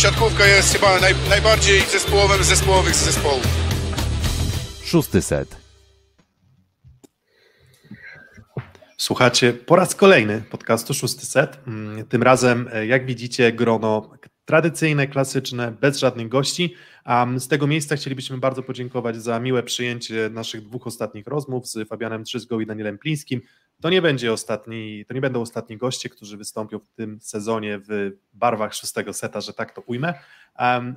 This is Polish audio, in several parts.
siatkówka jest chyba naj, najbardziej zespołowym zespołowych z zespołów. Szósty set. Słuchacie po raz kolejny podcastu Szósty Set. Tym razem, e, jak widzicie, grono tradycyjne, klasyczne, bez żadnych gości. z tego miejsca chcielibyśmy bardzo podziękować za miłe przyjęcie naszych dwóch ostatnich rozmów z Fabianem Trzyzgą i Danielem Plińskim. To nie będzie ostatni, to nie będą ostatni goście, którzy wystąpią w tym sezonie w barwach szóstego seta, że tak to ujmę,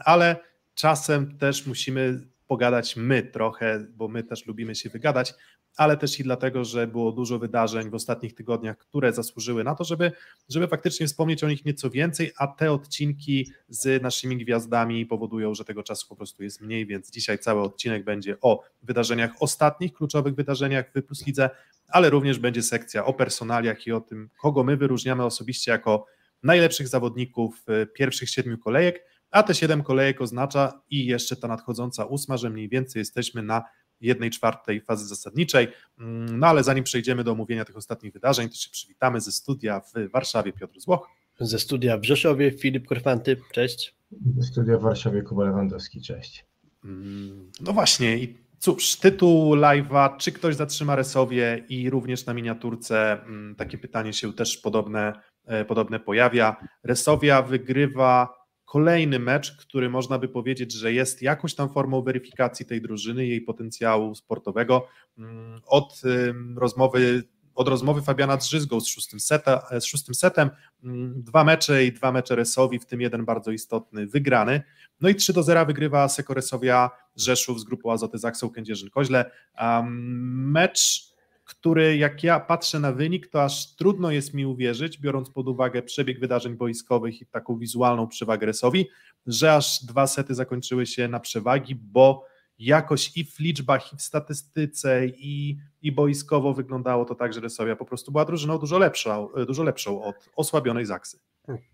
ale czasem też musimy pogadać my trochę, bo my też lubimy się wygadać, ale też i dlatego, że było dużo wydarzeń w ostatnich tygodniach, które zasłużyły na to, żeby, żeby faktycznie wspomnieć o nich nieco więcej, a te odcinki z naszymi gwiazdami powodują, że tego czasu po prostu jest mniej, więc dzisiaj cały odcinek będzie o wydarzeniach ostatnich, kluczowych wydarzeniach w Plus Lidze, ale również będzie sekcja o personaliach i o tym, kogo my wyróżniamy osobiście jako najlepszych zawodników pierwszych siedmiu kolejek, a te siedem kolejek oznacza i jeszcze ta nadchodząca ósma, że mniej więcej jesteśmy na jednej czwartej fazy zasadniczej. Mm, no ale zanim przejdziemy do omówienia tych ostatnich wydarzeń, to się przywitamy ze studia w Warszawie Piotr Złoch. Ze studia w Rzeszowie Filip Korfanty, cześć. Ze studia w Warszawie Kuba Lewandowski, cześć. Mm, no właśnie i cóż, tytuł live'a, czy ktoś zatrzyma Resowie i również na miniaturce mm, takie pytanie się też podobne, e, podobne pojawia. Resowia wygrywa kolejny mecz, który można by powiedzieć, że jest jakąś tam formą weryfikacji tej drużyny, jej potencjału sportowego. Mm, od rozmowy od rozmowy Fabiana Drzyzgą z szóstym, seta, z szóstym setem, mm, dwa mecze i dwa mecze Resowi, w tym jeden bardzo istotny, wygrany. No i 3 do 0 wygrywa Sekoresowia Rzeszów z grupą Azoty Zaksą Kędzierzyn-Koźle. Um, mecz który jak ja patrzę na wynik, to aż trudno jest mi uwierzyć, biorąc pod uwagę przebieg wydarzeń boiskowych i taką wizualną przewagę Resowi, że aż dwa sety zakończyły się na przewagi, bo jakoś i w liczbach, i w statystyce, i, i boiskowo wyglądało to tak, że Resowia po prostu była drużyną dużo lepszą, dużo lepszą od osłabionej Zaksy.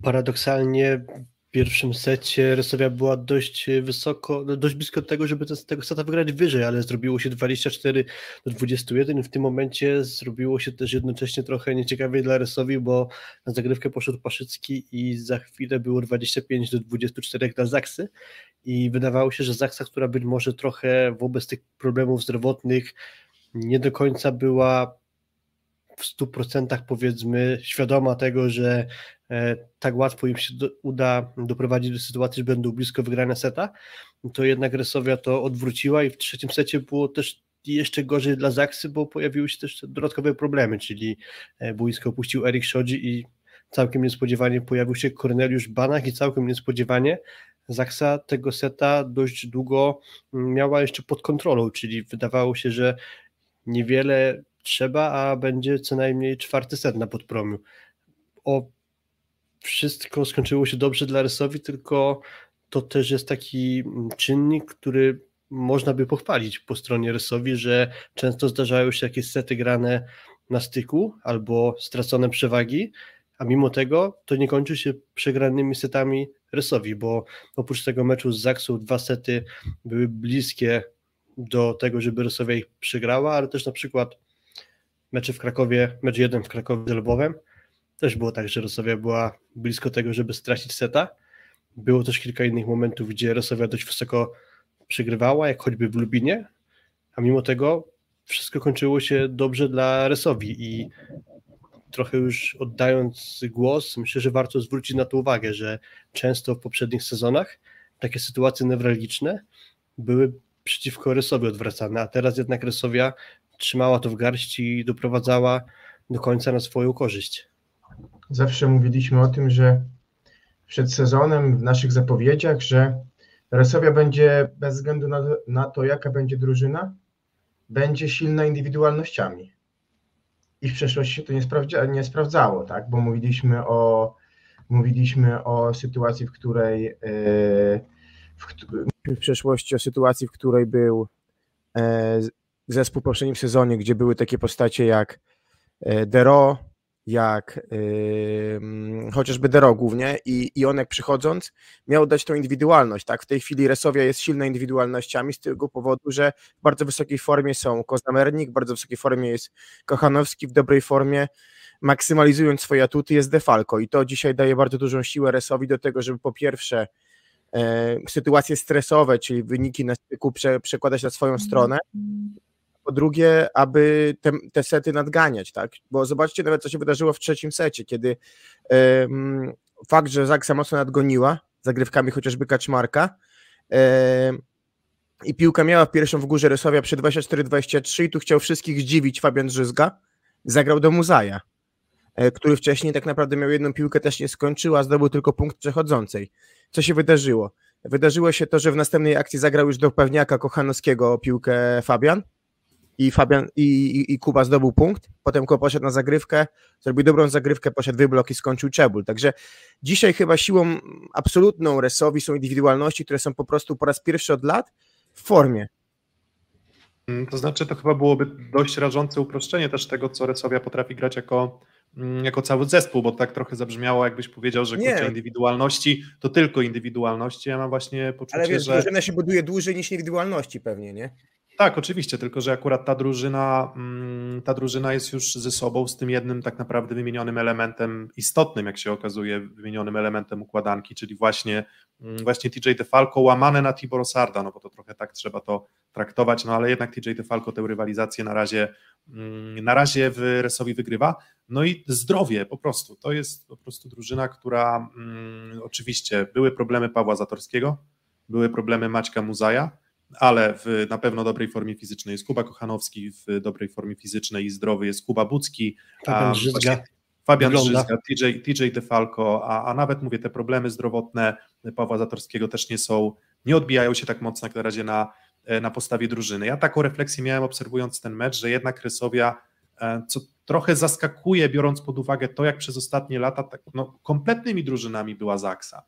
Paradoksalnie pierwszym secie Resowia była dość wysoko, no, dość blisko tego, żeby z tego seta wygrać wyżej, ale zrobiło się 24 do 21 i w tym momencie zrobiło się też jednocześnie trochę nieciekawie dla Resowi, bo na zagrywkę poszedł Paszycki i za chwilę było 25 do 24 dla Zaksy. I wydawało się, że Zaksa, która być może trochę wobec tych problemów zdrowotnych nie do końca była w 100% powiedzmy świadoma tego, że e, tak łatwo im się do, uda doprowadzić do sytuacji, że będą blisko wygrania seta, to jednak Resowia to odwróciła i w trzecim secie było też jeszcze gorzej dla Zaksy, bo pojawiły się też dodatkowe problemy, czyli e, boisko opuścił Erik Szodzi i całkiem niespodziewanie pojawił się Korneliusz Banach i całkiem niespodziewanie Zaksa tego seta dość długo miała jeszcze pod kontrolą, czyli wydawało się, że niewiele trzeba, a będzie co najmniej czwarty set na podpromiu. O wszystko skończyło się dobrze dla Rysowi, tylko to też jest taki czynnik, który można by pochwalić po stronie Rysowi, że często zdarzają się jakieś sety grane na styku albo stracone przewagi, a mimo tego to nie kończy się przegranymi setami Rysowi, bo oprócz tego meczu z Zaksą dwa sety były bliskie do tego, żeby Rysowia ich przegrała, ale też na przykład mecze w Krakowie, mecz jeden w Krakowie z Lwowem, też było tak, że Rosowia była blisko tego, żeby stracić seta. Było też kilka innych momentów, gdzie Rosowia dość wysoko przegrywała, jak choćby w Lubinie, a mimo tego wszystko kończyło się dobrze dla Resowi i trochę już oddając głos, myślę, że warto zwrócić na to uwagę, że często w poprzednich sezonach takie sytuacje newralgiczne były przeciwko Resowi odwracane, a teraz jednak Resowia trzymała to w garści i doprowadzała do końca na swoją korzyść. Zawsze mówiliśmy o tym, że przed sezonem w naszych zapowiedziach, że Resowia będzie bez względu na, na to, jaka będzie drużyna, będzie silna indywidualnościami. I w przeszłości się to nie, sprawdza, nie sprawdzało, tak? Bo mówiliśmy o, mówiliśmy o sytuacji, w której yy, w, w przeszłości o sytuacji, w której był e, zespół w poprzednim sezonie, gdzie były takie postacie jak e, Dero, jak yy, chociażby Dero głównie i, i on jak przychodząc miał dać tą indywidualność, tak? W tej chwili Resowia jest silna indywidualnościami z tego powodu, że w bardzo wysokiej formie są Koznamernik, w bardzo wysokiej formie jest Kochanowski, w dobrej formie maksymalizując swoje atuty jest Defalco i to dzisiaj daje bardzo dużą siłę Resowi do tego, żeby po pierwsze e, sytuacje stresowe, czyli wyniki na styku prze, przekładać na swoją stronę. Po drugie, aby te, te sety nadganiać, tak? Bo zobaczcie nawet, co się wydarzyło w trzecim secie, kiedy e, fakt, że Zaksa mocno nadgoniła, zagrywkami chociażby Kaczmarka, e, i piłka miała pierwszą w górze Rysowia przy 24-23 i tu chciał wszystkich zdziwić Fabian Drzyzga, zagrał do Muzaja, e, który wcześniej tak naprawdę miał jedną piłkę, też nie skończył, a zdobył tylko punkt przechodzącej. Co się wydarzyło? Wydarzyło się to, że w następnej akcji zagrał już do pewniaka Kochanowskiego piłkę Fabian i Fabian i, i, i Kuba zdobył punkt, potem Kuba poszedł na zagrywkę, zrobił dobrą zagrywkę, poszedł wyblok i skończył Czebul. Także dzisiaj chyba siłą absolutną Resowi są indywidualności, które są po prostu po raz pierwszy od lat w formie. Mm, to znaczy, to chyba byłoby dość rażące uproszczenie też tego, co Resowia potrafi grać jako, mm, jako cały zespół, bo tak trochę zabrzmiało, jakbyś powiedział, że kurczę, indywidualności to tylko indywidualności. Ja mam właśnie poczucie, Ale wiesz, że... drużyna się buduje dłużej niż indywidualności pewnie, nie? Tak, oczywiście, tylko że akurat ta drużyna, mm, ta drużyna jest już ze sobą z tym jednym tak naprawdę wymienionym elementem istotnym, jak się okazuje, wymienionym elementem układanki, czyli właśnie, mm, właśnie TJ DeFalco łamane na Tibor Sarda, no bo to trochę tak trzeba to traktować, no ale jednak TJ DeFalco tę rywalizację na razie, mm, na razie w Resowi wygrywa. No i zdrowie po prostu, to jest po prostu drużyna, która oczywiście były problemy Pawła Zatorskiego, były problemy Maćka Muzaja, ale w na pewno dobrej formie fizycznej jest Kuba Kochanowski, w dobrej formie fizycznej i zdrowy jest Kuba Bucki, Fabian Żyzga. TJ, TJ DeFalco, a, a nawet mówię, te problemy zdrowotne Pawła Zatorskiego też nie są, nie odbijają się tak mocno jak na razie na, na postawie drużyny. Ja taką refleksję miałem obserwując ten mecz, że jednak Rysowia e, co trochę zaskakuje, biorąc pod uwagę to, jak przez ostatnie lata tak, no, kompletnymi drużynami była Zaksa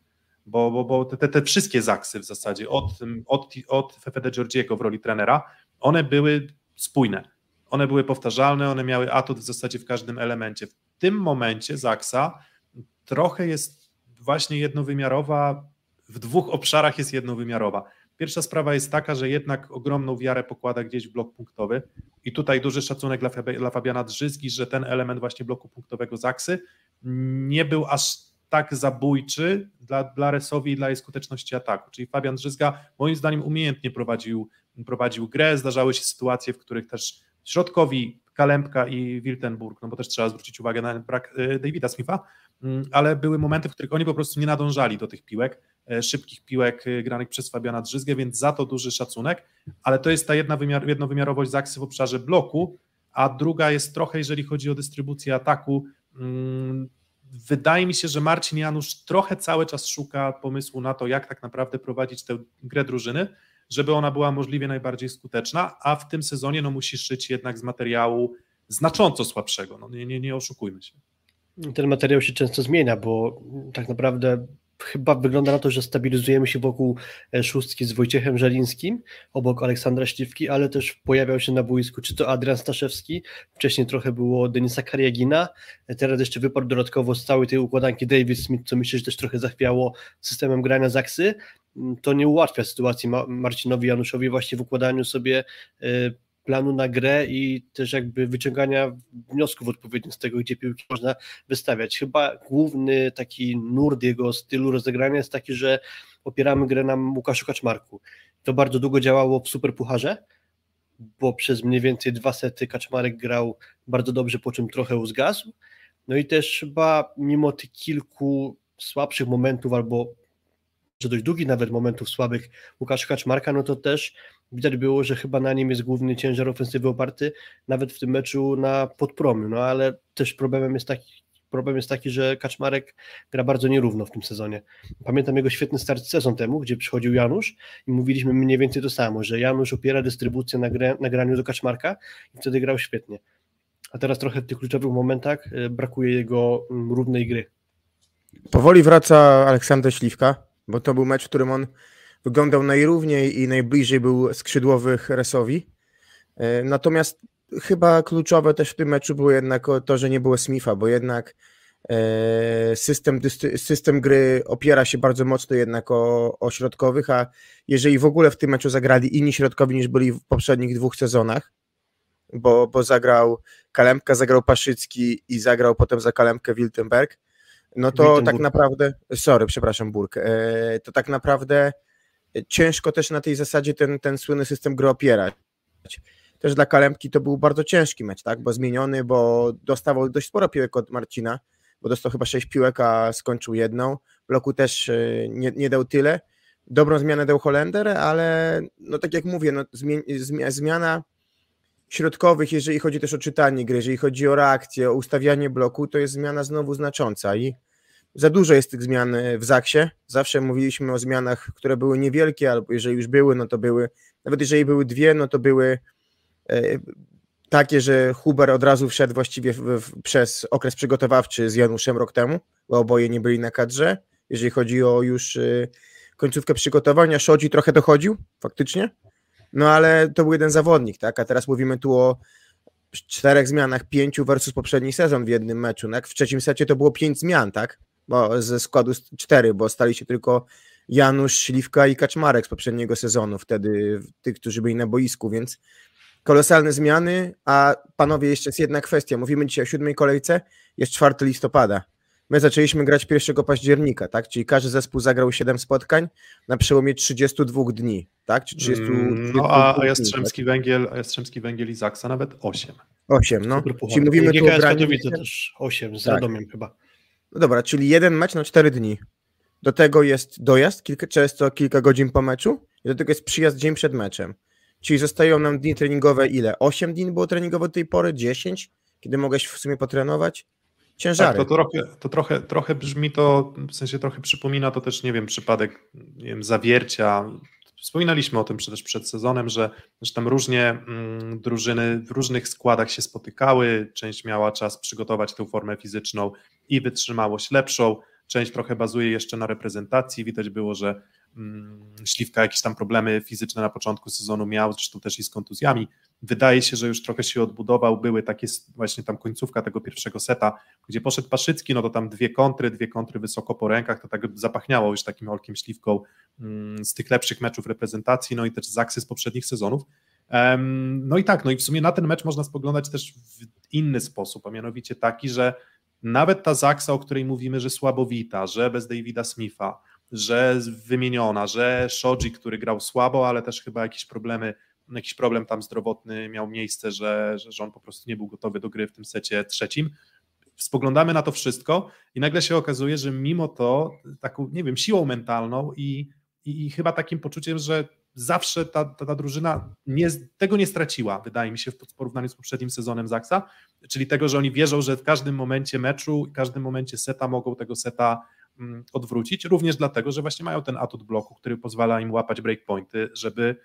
bo, bo, bo te, te wszystkie zaksy w zasadzie, od, od, od Fefede Georgiego w roli trenera, one były spójne, one były powtarzalne, one miały atut w zasadzie w każdym elemencie. W tym momencie zaksa trochę jest właśnie jednowymiarowa, w dwóch obszarach jest jednowymiarowa. Pierwsza sprawa jest taka, że jednak ogromną wiarę pokłada gdzieś w blok punktowy i tutaj duży szacunek dla Fabiana Drzyzgi, że ten element właśnie bloku punktowego Zaksy nie był aż tak zabójczy dla, dla Resowi i dla jej skuteczności ataku. Czyli Fabian Drzyzga moim zdaniem umiejętnie prowadził, prowadził grę. Zdarzały się sytuacje, w których też środkowi Kalempka i Wiltenburg, no bo też trzeba zwrócić uwagę na brak e, Davida Smitha, mm, ale były momenty, w których oni po prostu nie nadążali do tych piłek, e, szybkich piłek e, granych przez Fabiana Drzyzgę, więc za to duży szacunek, ale to jest ta jedna wymiar, jednowymiarowość Zaksy w obszarze bloku, a druga jest trochę, jeżeli chodzi o dystrybucję ataku, mm, wydaje mi się, że Marcin Janusz trochę cały czas szuka pomysłu na to, jak tak naprawdę prowadzić tę grę drużyny, żeby ona była możliwie najbardziej skuteczna, a w tym sezonie no, musi szyć jednak z materiału znacząco słabszego. No, nie, nie, nie oszukujmy się. Ten materiał się często zmienia, bo tak naprawdę chyba wygląda na to, że stabilizujemy się wokół e, szóstki z Wojciechem Żelińskim, obok Aleksandra Śliwki, ale też pojawiał się na boisku czy to Adrian Staszewski, wcześniej trochę było Denisa Kariagina, e, teraz jeszcze wypadł dodatkowo z całej tej układanki David Smith, co myślę, że też trochę zachwiało systemem grania Zaksy. Mm, to nie ułatwia sytuacji Marcinowi Januszowi właśnie w układaniu sobie e, planu na grę i też jakby wyciągania wniosków odpowiednich z tego, gdzie piłki można wystawiać. Chyba główny taki nurt jego stylu rozegrania jest taki, że opieramy grę na Łukaszu Kaczmarku. To bardzo długo działało w Superpucharze, bo przez mniej więcej dwa sety Kaczmarek grał bardzo dobrze, po czym trochę uzgasł. No i też chyba mimo tych kilku słabszych momentów albo że dość długich nawet momentów słabych Łukasza Kaczmarka, no to też widać było, że chyba na nim jest główny ciężar ofensywy oparty, nawet w tym meczu na podpromiu, no ale też problemem jest taki, problem jest taki, że Kaczmarek gra bardzo nierówno w tym sezonie. Pamiętam jego świetny start sezon temu, gdzie przychodził Janusz i mówiliśmy mniej więcej to samo, że Janusz opiera dystrybucję na, na graniu do Kaczmarka i wtedy grał świetnie. A teraz trochę w tych kluczowych momentach e, brakuje jego mm, równej gry. Powoli wraca Aleksander Śliwka, bo to był mecz, w którym on wyglądał najrówniej i najbliżej był skrzydłowych Resowi. E, natomiast chyba kluczowe też w tym meczu było jednak to, że nie było Smitha, bo jednak e, system, system gry opiera się bardzo mocno jednak o, o środkowych, a jeżeli w ogóle w tym meczu zagrali inni środkowi niż byli w poprzednich dwóch sezonach, bo, bo zagrał Kalempka, zagrał Paszycki i zagrał potem za Kalempkę Wiltenberg, no to tak naprawdę, sorry, przepraszam, Burk, e, to tak naprawdę ciężko też na tej zasadzie ten, ten słynny system gry opierać. Też dla Kalempki to był bardzo ciężki mecz, tak, bo zmieniony, bo dostawał dość sporo piłek od Marcina, bo dostał chyba sześć piłek, a skończył jedną. Bloku też e, nie, nie dał tyle. Dobrą zmianę dał Holender, ale no tak jak mówię, no, zmia- zmiana środkowych, jeżeli chodzi też o czytanie gry, jeżeli chodzi o reakcję, o ustawianie bloku, to jest zmiana znowu znacząca i za dużo jest tych zmian e, w Zaksie. Zawsze mówiliśmy o zmianach, które były niewielkie, albo jeżeli już były, no to były, nawet jeżeli były dwie, no to były e, takie, że Huber od razu wszedł właściwie w, w, przez okres przygotowawczy z Januszem rok temu, bo oboje nie byli na kadrze. Jeżeli chodzi o już e, końcówkę przygotowania, Szodzi trochę dochodził, faktycznie, no ale to był jeden zawodnik, tak? A teraz mówimy tu o czterech zmianach, pięciu versus poprzedni sezon w jednym meczu. Tak? W trzecim secie to było pięć zmian, tak? Bo ze składu cztery, bo stali się tylko Janusz, Śliwka i Kaczmarek z poprzedniego sezonu, wtedy tych, którzy byli na boisku, więc kolosalne zmiany, a panowie, jeszcze jest jedna kwestia. Mówimy dzisiaj o siódmej kolejce, jest 4 listopada. My zaczęliśmy grać 1 października, tak? Czyli każdy zespół zagrał 7 spotkań na przełomie 32 dni, tak? Czy 30, Mm, No a, a Jastrzębski Węgiel, a Jastrzębski Węgiel i Zaksa nawet 8. 8, no. Czyli mówimy tu o graniu... Też 8 z Tak. Radomiem chyba. No dobra, czyli jeden mecz na 4 dni. Do tego jest dojazd, kilka, często kilka godzin po meczu i do tego jest przyjazd dzień przed meczem. Czyli zostają nam dni treningowe ile? 8 dni było treningowe do tej pory? 10? Kiedy mogłeś w sumie potrenować? Ciężary. Tak, to, trochę, to trochę, trochę brzmi to, w sensie trochę przypomina to też, nie wiem, przypadek nie wiem, zawiercia. Wspominaliśmy o tym przecież przed sezonem, że, że tam różnie mm, drużyny w różnych składach się spotykały. Część miała czas przygotować tę formę fizyczną i wytrzymałość lepszą. Część trochę bazuje jeszcze na reprezentacji. Widać było, że mm, Śliwka jakieś tam problemy fizyczne na początku sezonu miał, zresztą też i z kontuzjami. Wydaje się, że już trochę się odbudował. Były takie właśnie tam końcówka tego pierwszego seta, gdzie poszedł Paszycki, no to tam dwie kontry, dwie kontry wysoko po rękach, to tak zapachniało już takim Olkiem Śliwką mm, z tych lepszych meczów reprezentacji, no i też z aksy z poprzednich sezonów. No i tak, no i w sumie na ten mecz można spoglądać też w inny sposób, a mianowicie taki, że nawet ta Zaksa, o której mówimy, że słabowita, że bez Davida Smitha, że wymieniona, że Shoji, który grał słabo, ale też chyba jakieś problemy, jakiś problem tam zdrowotny miał miejsce, że, że, on po prostu nie był gotowy do gry w tym secie trzecim. Spoglądamy na to wszystko i nagle się okazuje, że mimo to taką, nie wiem, siłą mentalną i, i, i chyba takim poczuciem, że zawsze ta, ta, ta drużyna nie, tego nie straciła, wydaje mi się, w porównaniu z poprzednim sezonem Zaksa, czyli tego, że oni wierzą, że w każdym momencie meczu, w każdym momencie seta mogą tego seta mm, odwrócić, również dlatego, że właśnie mają ten atut bloku, który pozwala im łapać breakpointy, żeby,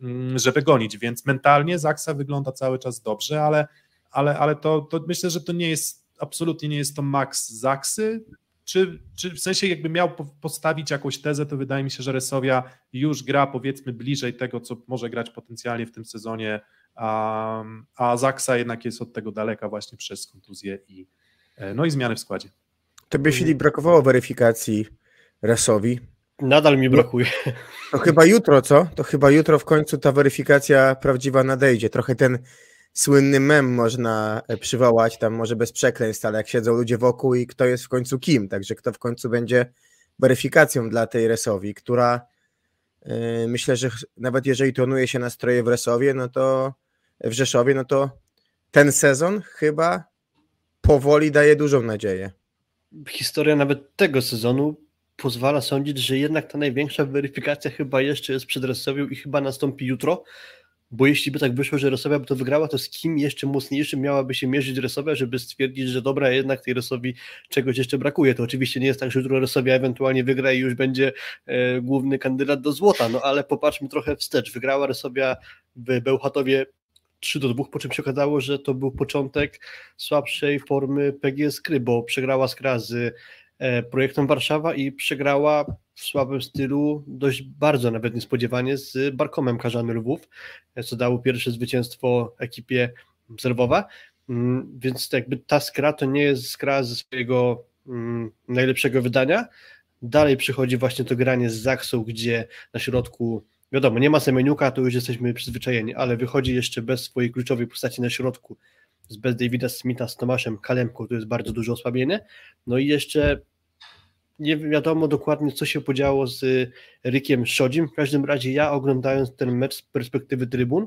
mm, żeby gonić, więc mentalnie Zaksa wygląda cały czas dobrze, ale, ale, ale to, to myślę, że to nie jest, absolutnie nie jest to max Zaksy, czy, czy w sensie jakby miał po- postawić jakąś tezę, to wydaje mi się, że Resowia już gra powiedzmy bliżej tego, co może grać potencjalnie w tym sezonie, a, a Zaksa jednak jest od tego daleka właśnie przez kontuzję i, e, no i zmiany w składzie. Tobie, Filip, brakowało weryfikacji Rasowi. Nadal mi brakuje. To chyba jutro, co? To chyba jutro w końcu ta weryfikacja prawdziwa nadejdzie. Trochę ten słynny mem można e, przywołać, tam może bez przekleństw, ale jak siedzą ludzie wokół i kto jest w końcu kim, także kto w końcu będzie weryfikacją dla tej Resowi, która yy, myślę, że nawet jeżeli tonuje się nastroje w Resowie, no to w Rzeszowie, no to ten sezon chyba powoli daje dużą nadzieję. Historia nawet tego sezonu pozwala sądzić, że jednak ta największa weryfikacja chyba jeszcze jest przed Resowią i chyba nastąpi jutro, bo jeśli by tak wyszło, że Resowia by to wygrała, to z kim jeszcze mocniejszym miałaby się mierzyć Resowia, żeby stwierdzić, że dobra, jednak tej Resowi czegoś jeszcze brakuje. To oczywiście nie jest tak, że jutro Resowia ewentualnie wygra i już będzie e, główny kandydat do złota, no ale popatrzmy trochę wstecz. Wygrała Resowia w Bełchatowie 3 do 2, po czym się okazało, że to był początek słabszej formy PGS Kry, bo przegrała z e, projektem Warszawa i przegrała w słabym stylu dość bardzo nawet niespodziewanie z Barkomem Karzany Lwów, e, co dało pierwsze zwycięstwo ekipie z Lwowa, Mm, więc jakby ta Skra to nie jest Skra ze swojego mm, najlepszego wydania, dalej przychodzi właśnie to granie z Zaksą, gdzie na środku Wiadomo, nie ma Semeniuka, to już jesteśmy przyzwyczajeni, ale wychodzi jeszcze bez swojej kluczowej postaci na środku, z- bez Davida Smitha z Tomaszem Kalemką, to jest bardzo duże osłabienie. No i jeszcze nie wiadomo dokładnie, co się podziało z Rykiem Szodzim. W każdym razie ja oglądając ten mecz z perspektywy trybun,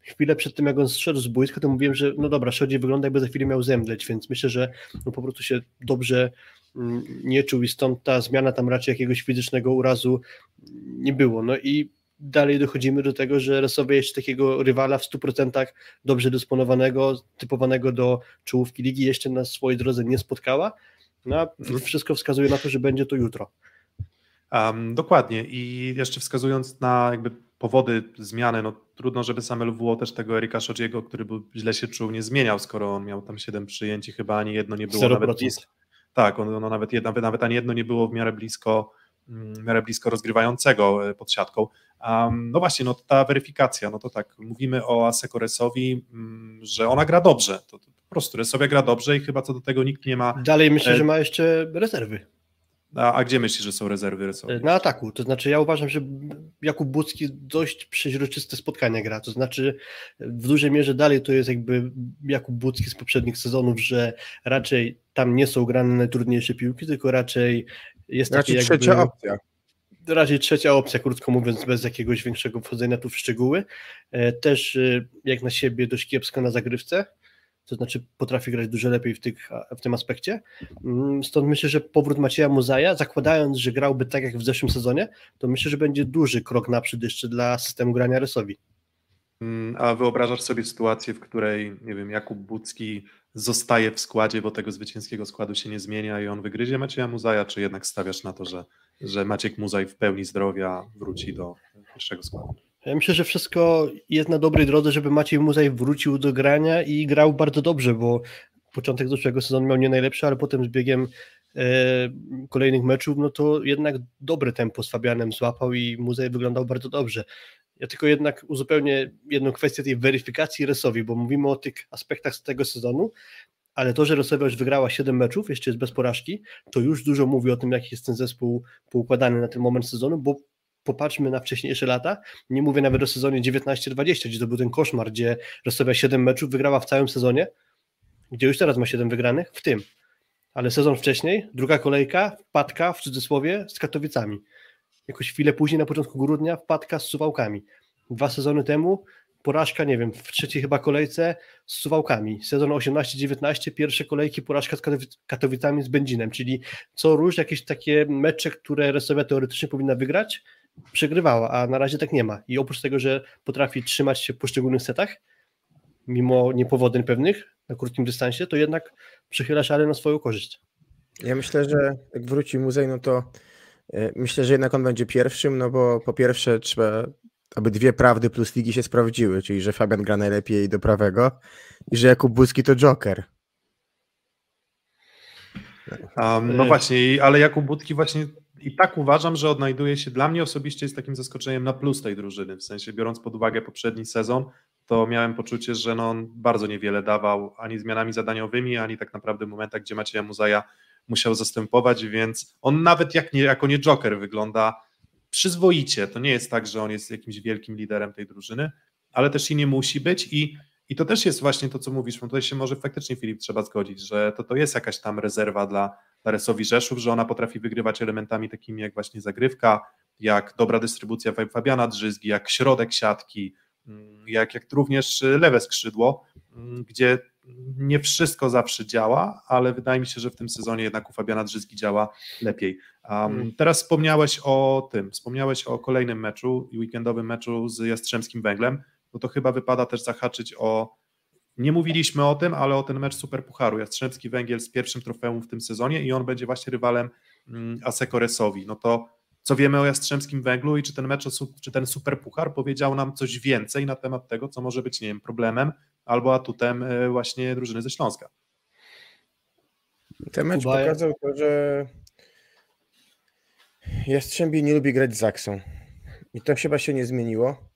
chwilę przed tym, jak on zszedł z boiska, to mówiłem, że no dobra, Szodzi wygląda jakby za chwilę miał zemdleć, więc myślę, że no po prostu się dobrze mm, nie czuł i stąd ta zmiana tam raczej jakiegoś fizycznego urazu nie było. No i dalej dochodzimy do tego, że Resowie jeszcze takiego rywala w 100% dobrze dysponowanego, typowanego do czołówki ligi jeszcze na swojej drodze nie spotkała. No mhm. wszystko wskazuje na to, że będzie to jutro. Um, dokładnie i jeszcze wskazując na jakby powody zmiany, no trudno, żeby sam LWO też tego Erika Szodziego, który był, źle się czuł, nie zmieniał, skoro on miał tam 7 przyjęć i chyba ani jedno nie było 0%. nawet blisko. Tak, on, ono nawet, nawet, nawet ani jedno nie było w miarę blisko, w miarę blisko rozgrywającego e, pod siatką. Um, no właśnie, no ta weryfikacja, no to tak, mówimy o Asekoresowi, mm, że ona gra dobrze, to, to po prostu Resowia gra dobrze i chyba co do tego nikt nie ma... Dalej myślę, e... że ma jeszcze rezerwy. A, a, gdzie myślisz, że są rezerwy rysowe? Na ataku. To znaczy, ja uważam, że Jakub Bucki dość przeźroczyste spotkania gra. To znaczy, w dużej mierze dalej to jest jakby Jakub Bucki z poprzednich sezonów, że raczej tam nie są grane najtrudniejsze piłki, tylko raczej jest raczej jakby... trzecia opcja. Raczej trzecia opcja, krótko mówiąc, bez jakiegoś większego wchodzenia tu w szczegóły. E, też e, jak na siebie dość kiepsko na zagrywce to znaczy potrafi grać dużo lepiej w, tych, w tym aspekcie. Mm, stąd myślę, że powrót Macieja Muzaja, zakładając, że grałby tak jak w zeszłym sezonie, to myślę, że będzie duży krok naprzód jeszcze dla systemu grania Resowi. Mm, a wyobrażasz sobie sytuację, w której, nie wiem, Jakub Bucki zostaje w składzie, bo tego zwycięskiego składu się nie zmienia i on wygryzie Macieja Muzaja, czy jednak stawiasz na to, że, że Maciek Muzaj w pełni zdrowia wróci do pierwszego składu? Ja myślę, że wszystko jest na dobrej drodze, żeby Maciej Muzaj wrócił do grania i grał bardzo dobrze, bo początek zeszłego sezonu miał nie najlepszy, ale potem z biegiem e, kolejnych meczów, no to jednak dobre tempo z Fabianem złapał i Muzej wyglądał bardzo dobrze. Ja tylko jednak uzupełnię jedną kwestię tej weryfikacji Resowi, bo mówimy o tych aspektach z tego sezonu, ale to, że Rosowia już wygrała 7 meczów, jeszcze jest bez porażki, to już dużo mówi o tym, jaki jest ten zespół poukładany na ten moment sezonu, bo popatrzmy na wcześniejsze lata, nie mówię nawet o sezonie 19-20, gdzie to był ten koszmar, gdzie Rosowia 7 meczów wygrała w całym sezonie, gdzie już teraz ma 7 wygranych, w tym. Ale sezon wcześniej, druga kolejka, wpadka w cudzysłowie z Katowicami. Jakoś chwilę później, na początku grudnia, wpadka z Suwałkami. Dwa sezony temu porażka, nie wiem, w trzeciej chyba kolejce z Suwałkami. Sezon 18-19, pierwsze kolejki porażka z Katowicami z Będzinem, czyli co róż jakieś takie mecze, które Resowia teoretycznie powinna wygrać, przegrywała, a na razie tak nie ma. I oprócz tego, że potrafi trzymać się w poszczególnych setach, mimo niepowodzeń pewnych na krótkim dystansie, to jednak przychyla szale na swoją korzyść. Ja myślę, że jak wróci muzej, no to myślę, że jednak on będzie pierwszym, no bo po pierwsze trzeba, aby dwie prawdy plus ligi się sprawdziły, czyli że Fabian gra najlepiej do prawego i że Jakub Błyski to Joker. Um, no e, właśnie, ale Jakub Budki właśnie i tak uważam, że odnajduje się dla mnie osobiście jest takim zaskoczeniem na plus tej drużyny. W sensie, biorąc pod uwagę poprzedni sezon, to miałem poczucie, że no on bardzo niewiele dawał ani zmianami zadaniowymi, ani tak naprawdę w momentach, gdzie Macieja Muzaja musiał zastępować, więc on nawet jak nie, jako nie Joker wygląda przyzwoicie. To nie jest tak, że on jest jakimś wielkim liderem tej drużyny, ale też i nie musi być i i to też jest właśnie to, co mówisz, bo tutaj się może faktycznie Filip trzeba zgodzić, że to, to jest jakaś tam rezerwa dla, Resowi Rzeszów, że ona potrafi wygrywać elementami takimi jak właśnie zagrywka, jak dobra dystrybucja Fabiana Drzyzgi, jak środek siatki, mm, jak, jak również lewe skrzydło, mm, gdzie nie wszystko zawsze działa, ale wydaje mi się, że w tym sezonie jednak u Fabiana Drzyzgi działa lepiej. Um, teraz wspomniałeś o tym, wspomniałeś o kolejnym meczu i weekendowym meczu z Jastrzębskim Węglem no to chyba wypada też zahaczyć o. Nie mówiliśmy o tym, ale o ten mecz Superpucharu. Jastrzębski Węgiel z pierwszym trofeum w tym sezonie i on będzie właśnie rywalem mm, Asekoresowi. No to co wiemy o Jastrzębskim Węglu i czy ten mecz, czy ten Superpuchar powiedział nam coś więcej na temat tego, co może być, nie wiem, problemem albo atutem e, właśnie drużyny ze Śląska. Ten mecz Kuba... pokazał to, że Jastrzębie nie lubi grać z Zaksą. I to chyba się nie zmieniło.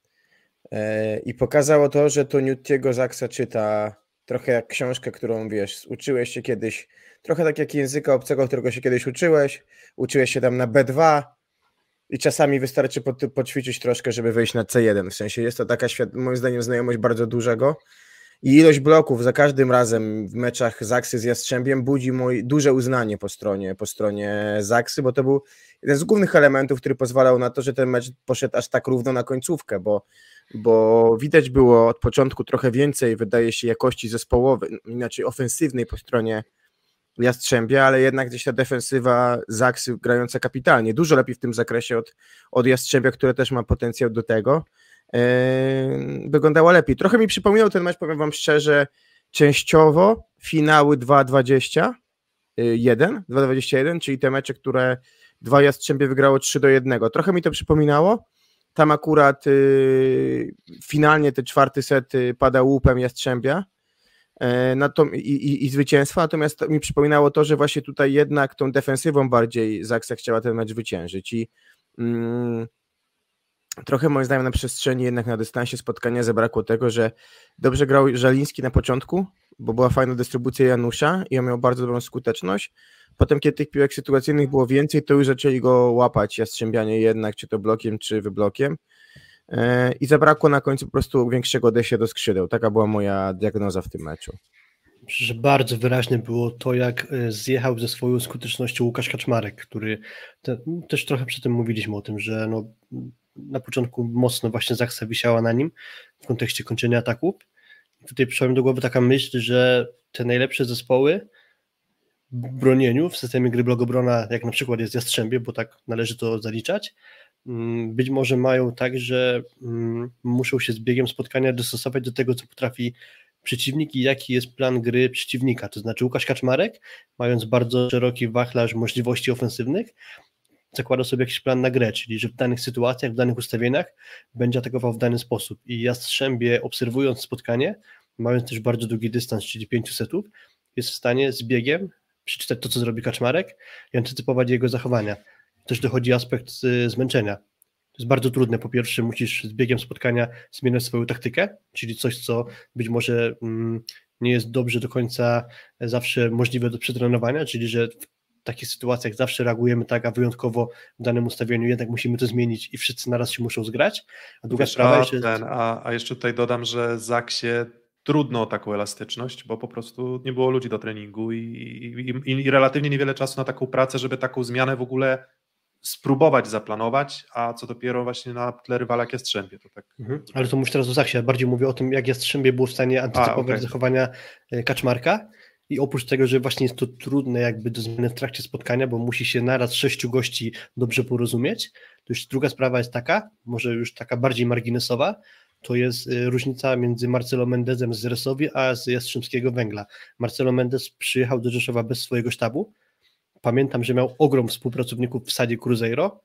E, I pokazało to, że to Newtiego Zaksa czyta trochę jak książkę, którą wiesz, uczyłeś się kiedyś, trochę tak jak języka obcego, którego się kiedyś uczyłeś, uczyłeś się tam na B2 i czasami wystarczy pod, poćwiczyć troszkę, żeby wejść na C1. W sensie jest to taka, moim zdaniem, znajomość bardzo dużego i ilość bloków za każdym razem w meczach Zaksy z Jastrzębiem budzi moje duże uznanie po stronie, po stronie Zaksy, bo to był jeden z głównych elementów, który pozwalał na to, że ten mecz poszedł aż tak równo na końcówkę, bo, bo widać było od początku trochę więcej, wydaje się, jakości zespołowej, inaczej ofensywnej po stronie Jastrzębia, ale jednak gdzieś ta defensywa Zaksy grająca kapitalnie, dużo lepiej w tym zakresie od, od Jastrzębia, które też ma potencjał do tego, wyglądała lepiej. Trochę mi przypominał ten mecz, powiem wam szczerze, częściowo finały 2-20, 1, 2-21, czyli te mecze, które dwa Jastrzębie wygrało 3 do 1. Trochę mi to przypominało. Tam akurat yy, finalnie te czwarty set pada łupem Jastrzębia, to, i, i, i zwycięstwa, natomiast to mi przypominało to, że właśnie tutaj jednak tą defensywą bardziej Zaksa chciała ten mecz wyciężyć i mm, trochę moim zdaniem na przestrzeni jednak na dystansie spotkania zabrakło tego, że dobrze grał Żaliński na początku, bo była fajna dystrybucja Janusza i on miał bardzo dobrą skuteczność. Potem, kiedy tych piłek sytuacyjnych było więcej, to już zaczęli go łapać Jastrzębianie jednak, czy to blokiem, czy wyblokiem. E, i zabrakło na końcu po prostu większego odejścia do skrzydeł. Taka była moja diagnoza w tym meczu. Że bardzo wyraźne było to, jak e, zjechał ze swoją skutecznością Łukasz Kaczmarek, który te, też trochę przy tym mówiliśmy o tym, że no, na początku mocno właśnie Zaksa wisiała na nim w kontekście kończenia ataku. Tutaj przyszła mi do głowy taka myśl, że te najlepsze zespoły w bronieniu w systemie gry blogobrona, jak na przykład jest Jastrzębie, bo tak należy to zaliczać, Mm, być może mają tak, że mm, muszą się z biegiem spotkania dostosować do tego, co potrafi przeciwnik i jaki jest plan gry przeciwnika. To znaczy Łukasz Kaczmarek, mając bardzo szeroki wachlarz możliwości ofensywnych, zakłada sobie jakiś plan na grę, czyli że w danych sytuacjach, w danych ustawieniach będzie atakował w dany sposób. I Jastrzębie, obserwując spotkanie, mając też bardzo długi dystans, czyli 5 setów, jest w stanie z biegiem przeczytać to, co zrobi Kaczmarek i antycypować jego zachowania też dochodzi aspekt y, zmęczenia. To jest bardzo trudne. Po pierwsze, musisz z biegiem spotkania zmieniać swoją taktykę, czyli coś, co być może mm, nie jest dobrze do końca zawsze możliwe do przetrenowania, czyli że takich sytuacjach zawsze reagujemy tak, a wyjątkowo w danym ustawieniu jednak musimy to zmienić i wszyscy naraz się muszą zgrać. A druga Wiesz, sprawa a, jest, ten, a, a jeszcze tutaj dodam, że Zaksie trudno o taką elastyczność, bo po prostu nie było ludzi do treningu i, i, i, relatywnie niewiele czasu na taką pracę, żeby taką zmianę w ogóle spróbować zaplanować, a co dopiero właśnie na tle rywala jak Jastrzębie. To tak... Mhm. Ale to mówisz teraz o Zaksie, bardziej mówię o tym, jak Jastrzębie było w stanie antycypować a, okay. zachowania e, Kaczmarka i oprócz tego, że właśnie jest to trudne jakby do zmiany w trakcie spotkania, bo musi się naraz sześciu gości dobrze porozumieć, to już druga sprawa jest taka, może już taka bardziej marginesowa, to jest e, różnica między Marcelo Mendezem z Resowi, a z Jastrzębskiego Węgla. Marcelo Mendez przyjechał do Rzeszowa bez swojego sztabu, Pamiętam, że miał ogrom współpracowników w sadzie Cruzeiro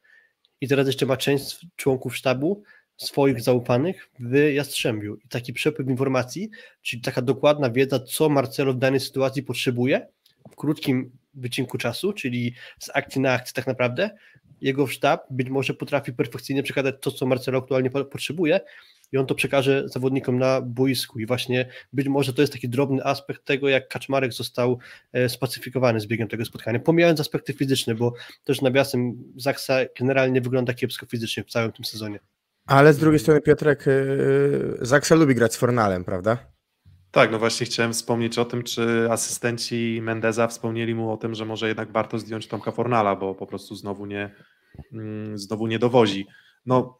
i teraz jeszcze ma część członków sztabu swoich zaufanych w Jastrzębiu. I taki przepływ informacji, czyli taka dokładna wiedza, co Marcelo w danej sytuacji potrzebuje w krótkim wycinku czasu, czyli z akcji na akcję tak naprawdę, jego sztab być może potrafi perfekcyjnie przekazać to, co Marcelo aktualnie potrzebuje i on to przekaże zawodnikom na boisku. I właśnie być może to jest taki drobny aspekt tego, jak Kaczmarek został e, spacyfikowany z biegiem tego spotkania, pomijając aspekty fizyczne, bo też nawiasem Zaksa generalnie wygląda kiepsko fizycznie w całym tym sezonie. Ale z drugiej strony Piotrek, e, Zaksa lubi grać z Fornalem, prawda? Tak, no właśnie chciałem wspomnieć o tym, czy asystenci Mendeza wspomnieli mu o tym, że może jednak warto zdjąć Tomka Fornala, bo po prostu znowu nie, mm, znowu nie dowozi. No,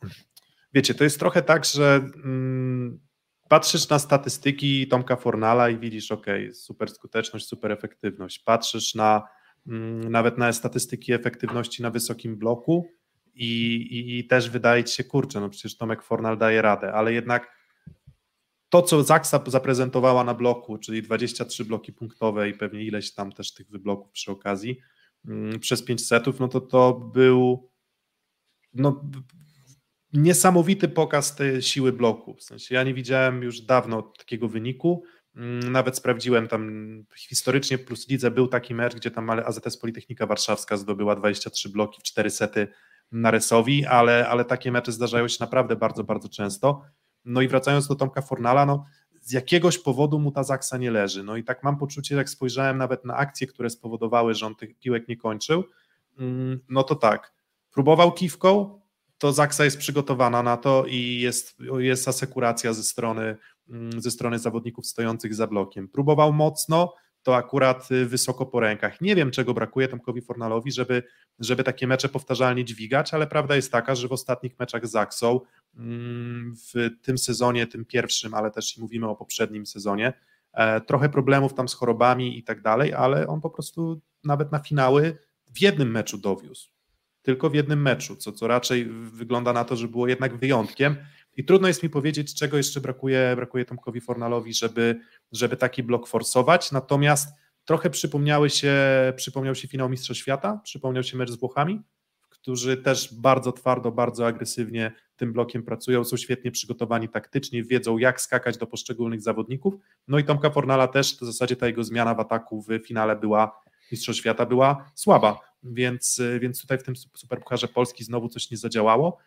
wiecie, to jest trochę tak, że mm, patrzysz na statystyki Tomka Fornala i widzisz, ok, super skuteczność, super efektywność. Patrzysz na mm, nawet na statystyki efektywności na wysokim bloku i, i, i, też wydaje ci się, kurczę, no przecież Tomek Fornal daje radę, ale jednak to, co Zaksa zaprezentowała na bloku, czyli 23 bloki punktowe i pewnie ileś tam też tych wybloków przy okazji mm, przez 5 setów, no to to był no, niesamowity pokaz tej siły bloku. W sensie ja nie widziałem już dawno takiego wyniku. Mm, nawet sprawdziłem tam historycznie plus lidze był taki mecz, gdzie tam AZS Politechnika Warszawska zdobyła 23 bloki w 4 sety na Resowi, ale, ale takie mecze zdarzają się naprawdę bardzo, bardzo często. No i wracając do Tomka Fornala, no z jakiegoś powodu mu ta zaksa nie leży. No i tak mam poczucie, jak spojrzałem nawet na akcje, które spowodowały, że on tych piłek nie kończył, mm, no to tak, próbował kiwką, to Zaksa jest przygotowana na to i jest, jest asekuracja ze strony mm, ze strony zawodników stojących za blokiem. Próbował mocno, to akurat y, wysoko po rękach. Nie wiem, czego brakuje Tomkowi Fornalowi, żeby, żeby takie mecze powtarzalnie dźwigać, ale prawda jest taka, że w ostatnich meczach z Aksą, mm, w tym sezonie, tym pierwszym, ale też i mówimy o poprzednim sezonie, e, trochę problemów tam z chorobami i tak dalej, ale on po prostu nawet na finały w jednym meczu dowiózł. Tylko w jednym meczu, co, co raczej wygląda na to, że było jednak wyjątkiem. I trudno jest mi powiedzieć, czego jeszcze brakuje, brakuje Tomkowi Fornalowi, żeby, żeby taki blok forsować. Natomiast trochę przypomniały się, przypomniał się finał Mistrza Świata, przypomniał się mecz z Włochami, którzy też bardzo twardo, bardzo agresywnie tym blokiem pracują, są świetnie przygotowani taktycznie, wiedzą jak skakać do poszczególnych zawodników. No i Tomka Fornala też, w zasadzie ta jego zmiana w ataku w finale była Mistrzostw Świata była słaba, więc, więc tutaj w tym Superpucharze Polski znowu coś nie zadziałało.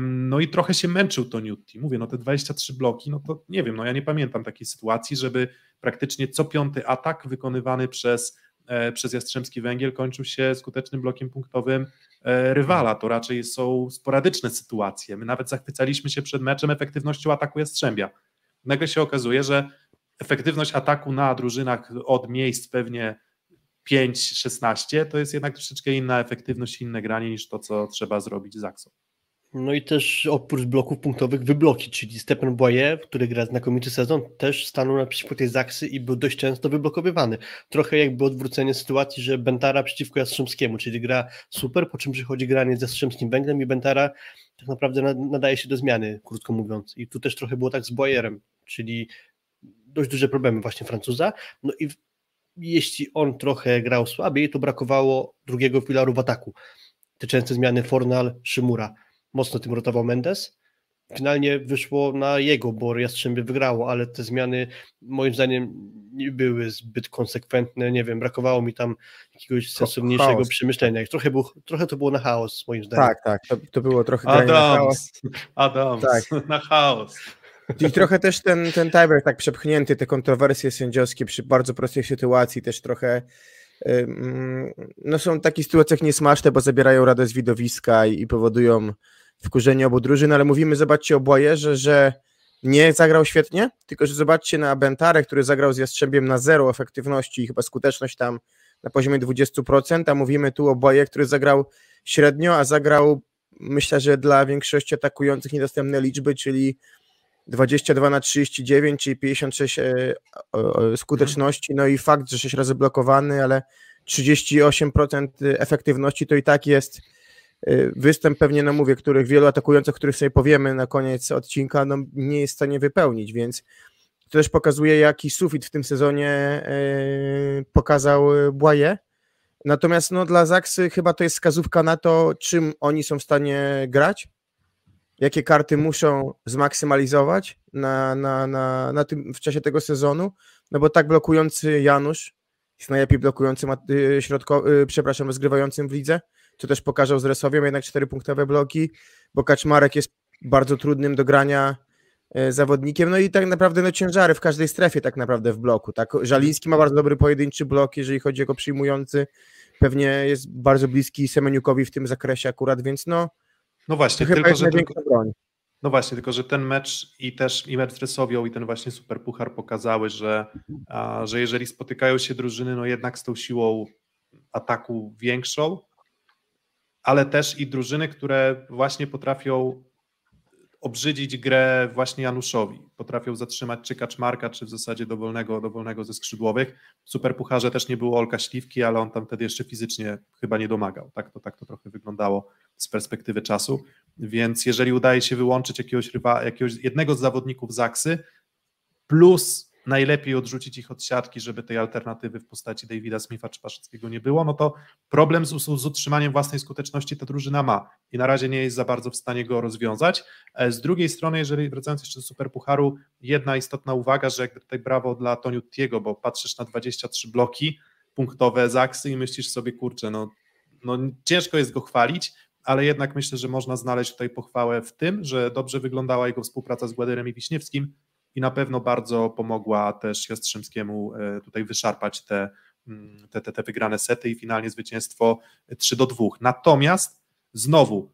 No i trochę się męczył to Newty. Mówię, no te 23 bloki, no to nie wiem, no ja nie pamiętam takiej sytuacji, żeby praktycznie co piąty atak wykonywany przez, e, przez Jastrzębski Węgiel kończył się skutecznym blokiem punktowym e, rywala. To raczej są sporadyczne sytuacje. My nawet zachwycaliśmy się przed meczem efektywnością ataku Jastrzębia. Nagle się okazuje, że efektywność ataku na drużynach od miejsc pewnie 5-16 to jest jednak troszeczkę inna efektywność, inne granie niż to, co trzeba zrobić z Aksą. No i też oprócz bloków punktowych wybloki, czyli Stephen Boye, który gra znakomity sezon, też stanął naprzeciwko tej Zaksy i był dość często wyblokowywany. Trochę jakby odwrócenie sytuacji, że Bentara przeciwko Jastrzębskiemu, czyli gra super, po czym przychodzi granie z Jastrzębskim Węglem i Bentara tak naprawdę nadaje się do zmiany, krótko mówiąc. I tu też trochę było tak z Boyerem, czyli dość duże problemy właśnie Francuza. No i jeśli on trochę grał słabiej, to brakowało drugiego filaru w ataku. Te częste zmiany Fornal, Szymura mocno tym rotował Mendes. Finalnie wyszło na jego, bo Jastrzębie wygrało, ale te zmiany moim zdaniem nie były zbyt konsekwentne, nie wiem, brakowało mi tam jakiegoś sensowniejszego chaos. przemyślenia. Trochę, był, trochę to było na chaos, moim zdaniem. Tak, tak, to, to było trochę Adams, na chaos. Adams, tak. na chaos. I trochę też ten, ten tiebreak tak przepchnięty, te kontrowersje sędziowskie przy bardzo prostej sytuacji też trochę no są takie sytuacjach niesmaczne, bo zabierają radę z widowiska i, i powodują wkurzenie obu drużyn, ale mówimy, zobaczcie o Bojerze, że nie zagrał świetnie, tylko że zobaczcie na Bentarę, który zagrał z Jastrzębiem na zero efektywności i chyba skuteczność tam na poziomie 20%, a mówimy tu o Boje, który zagrał średnio, a zagrał myślę, że dla większości atakujących niedostępne liczby, czyli 22 na 39, czyli 56 e, skuteczności, no i fakt, że 6 razy blokowany, ale 38% efektywności to i tak jest występ pewnie, no mówię, których wielu atakujących, których sobie powiemy na koniec odcinka, no nie jest w stanie wypełnić, więc to też pokazuje, jaki sufit w tym sezonie e, pokazał Błaje. Natomiast no, dla Zaksy chyba to jest wskazówka na to, czym oni są w stanie grać, jakie karty muszą zmaksymalizować na, na, na, na tym, w czasie tego sezonu, no bo tak blokujący Janusz jest najlepiej blokującym y, środko, y, przepraszam, rozgrywającym w lidze, co też pokazał z Resowią, jednak cztery punktowe bloki, bo Kaczmarek jest bardzo trudnym do grania y, zawodnikiem, no i tak naprawdę no ciężary w każdej strefie tak naprawdę w bloku, tak, Żaliński ma bardzo dobry pojedynczy blok, jeżeli chodzi o przyjmujący, pewnie jest bardzo bliski Semeniukowi w tym zakresie akurat, więc no no właśnie, tylko, że tylko, no właśnie, tylko że ten mecz i też i mecz z Rysowią i ten właśnie Superpuchar pokazały, że, a, że jeżeli spotykają się drużyny, no jednak z tą siłą ataku większą, ale też i drużyny, które właśnie potrafią obrzydzić grę właśnie Januszowi. Potrafią zatrzymać czy Kaczmarka, czy w zasadzie dowolnego, dowolnego ze skrzydłowych. W Superpucharze też nie było Olka Śliwki, ale on tam wtedy jeszcze fizycznie chyba nie domagał. Tak to, tak to trochę wyglądało z perspektywy czasu. Więc jeżeli udaje się wyłączyć jakiegoś, rywa, jakiegoś jednego z zawodników Zaksy, plus najlepiej odrzucić ich od siatki, żeby tej alternatywy w postaci Davida Smitha czy Paszyckiego nie było, no to problem z, z utrzymaniem własnej skuteczności ta drużyna ma i na razie nie jest za bardzo w stanie go rozwiązać. E, z drugiej strony, jeżeli wracając jeszcze do Superpucharu, jedna istotna uwaga, że jakby tutaj brawo dla Toniutiego, bo patrzysz na 23 bloki punktowe z Aksy i myślisz sobie, kurczę, no, no ciężko jest go chwalić, ale jednak myślę, że można znaleźć tutaj pochwałę w tym, że dobrze wyglądała jego współpraca z Gładyrem i Wiśniewskim, i na pewno bardzo pomogła też Jastrzębskiemu e, tutaj wyszarpać te, mm, te, te, te wygrane sety i finalnie zwycięstwo 3 do 2. Natomiast znowu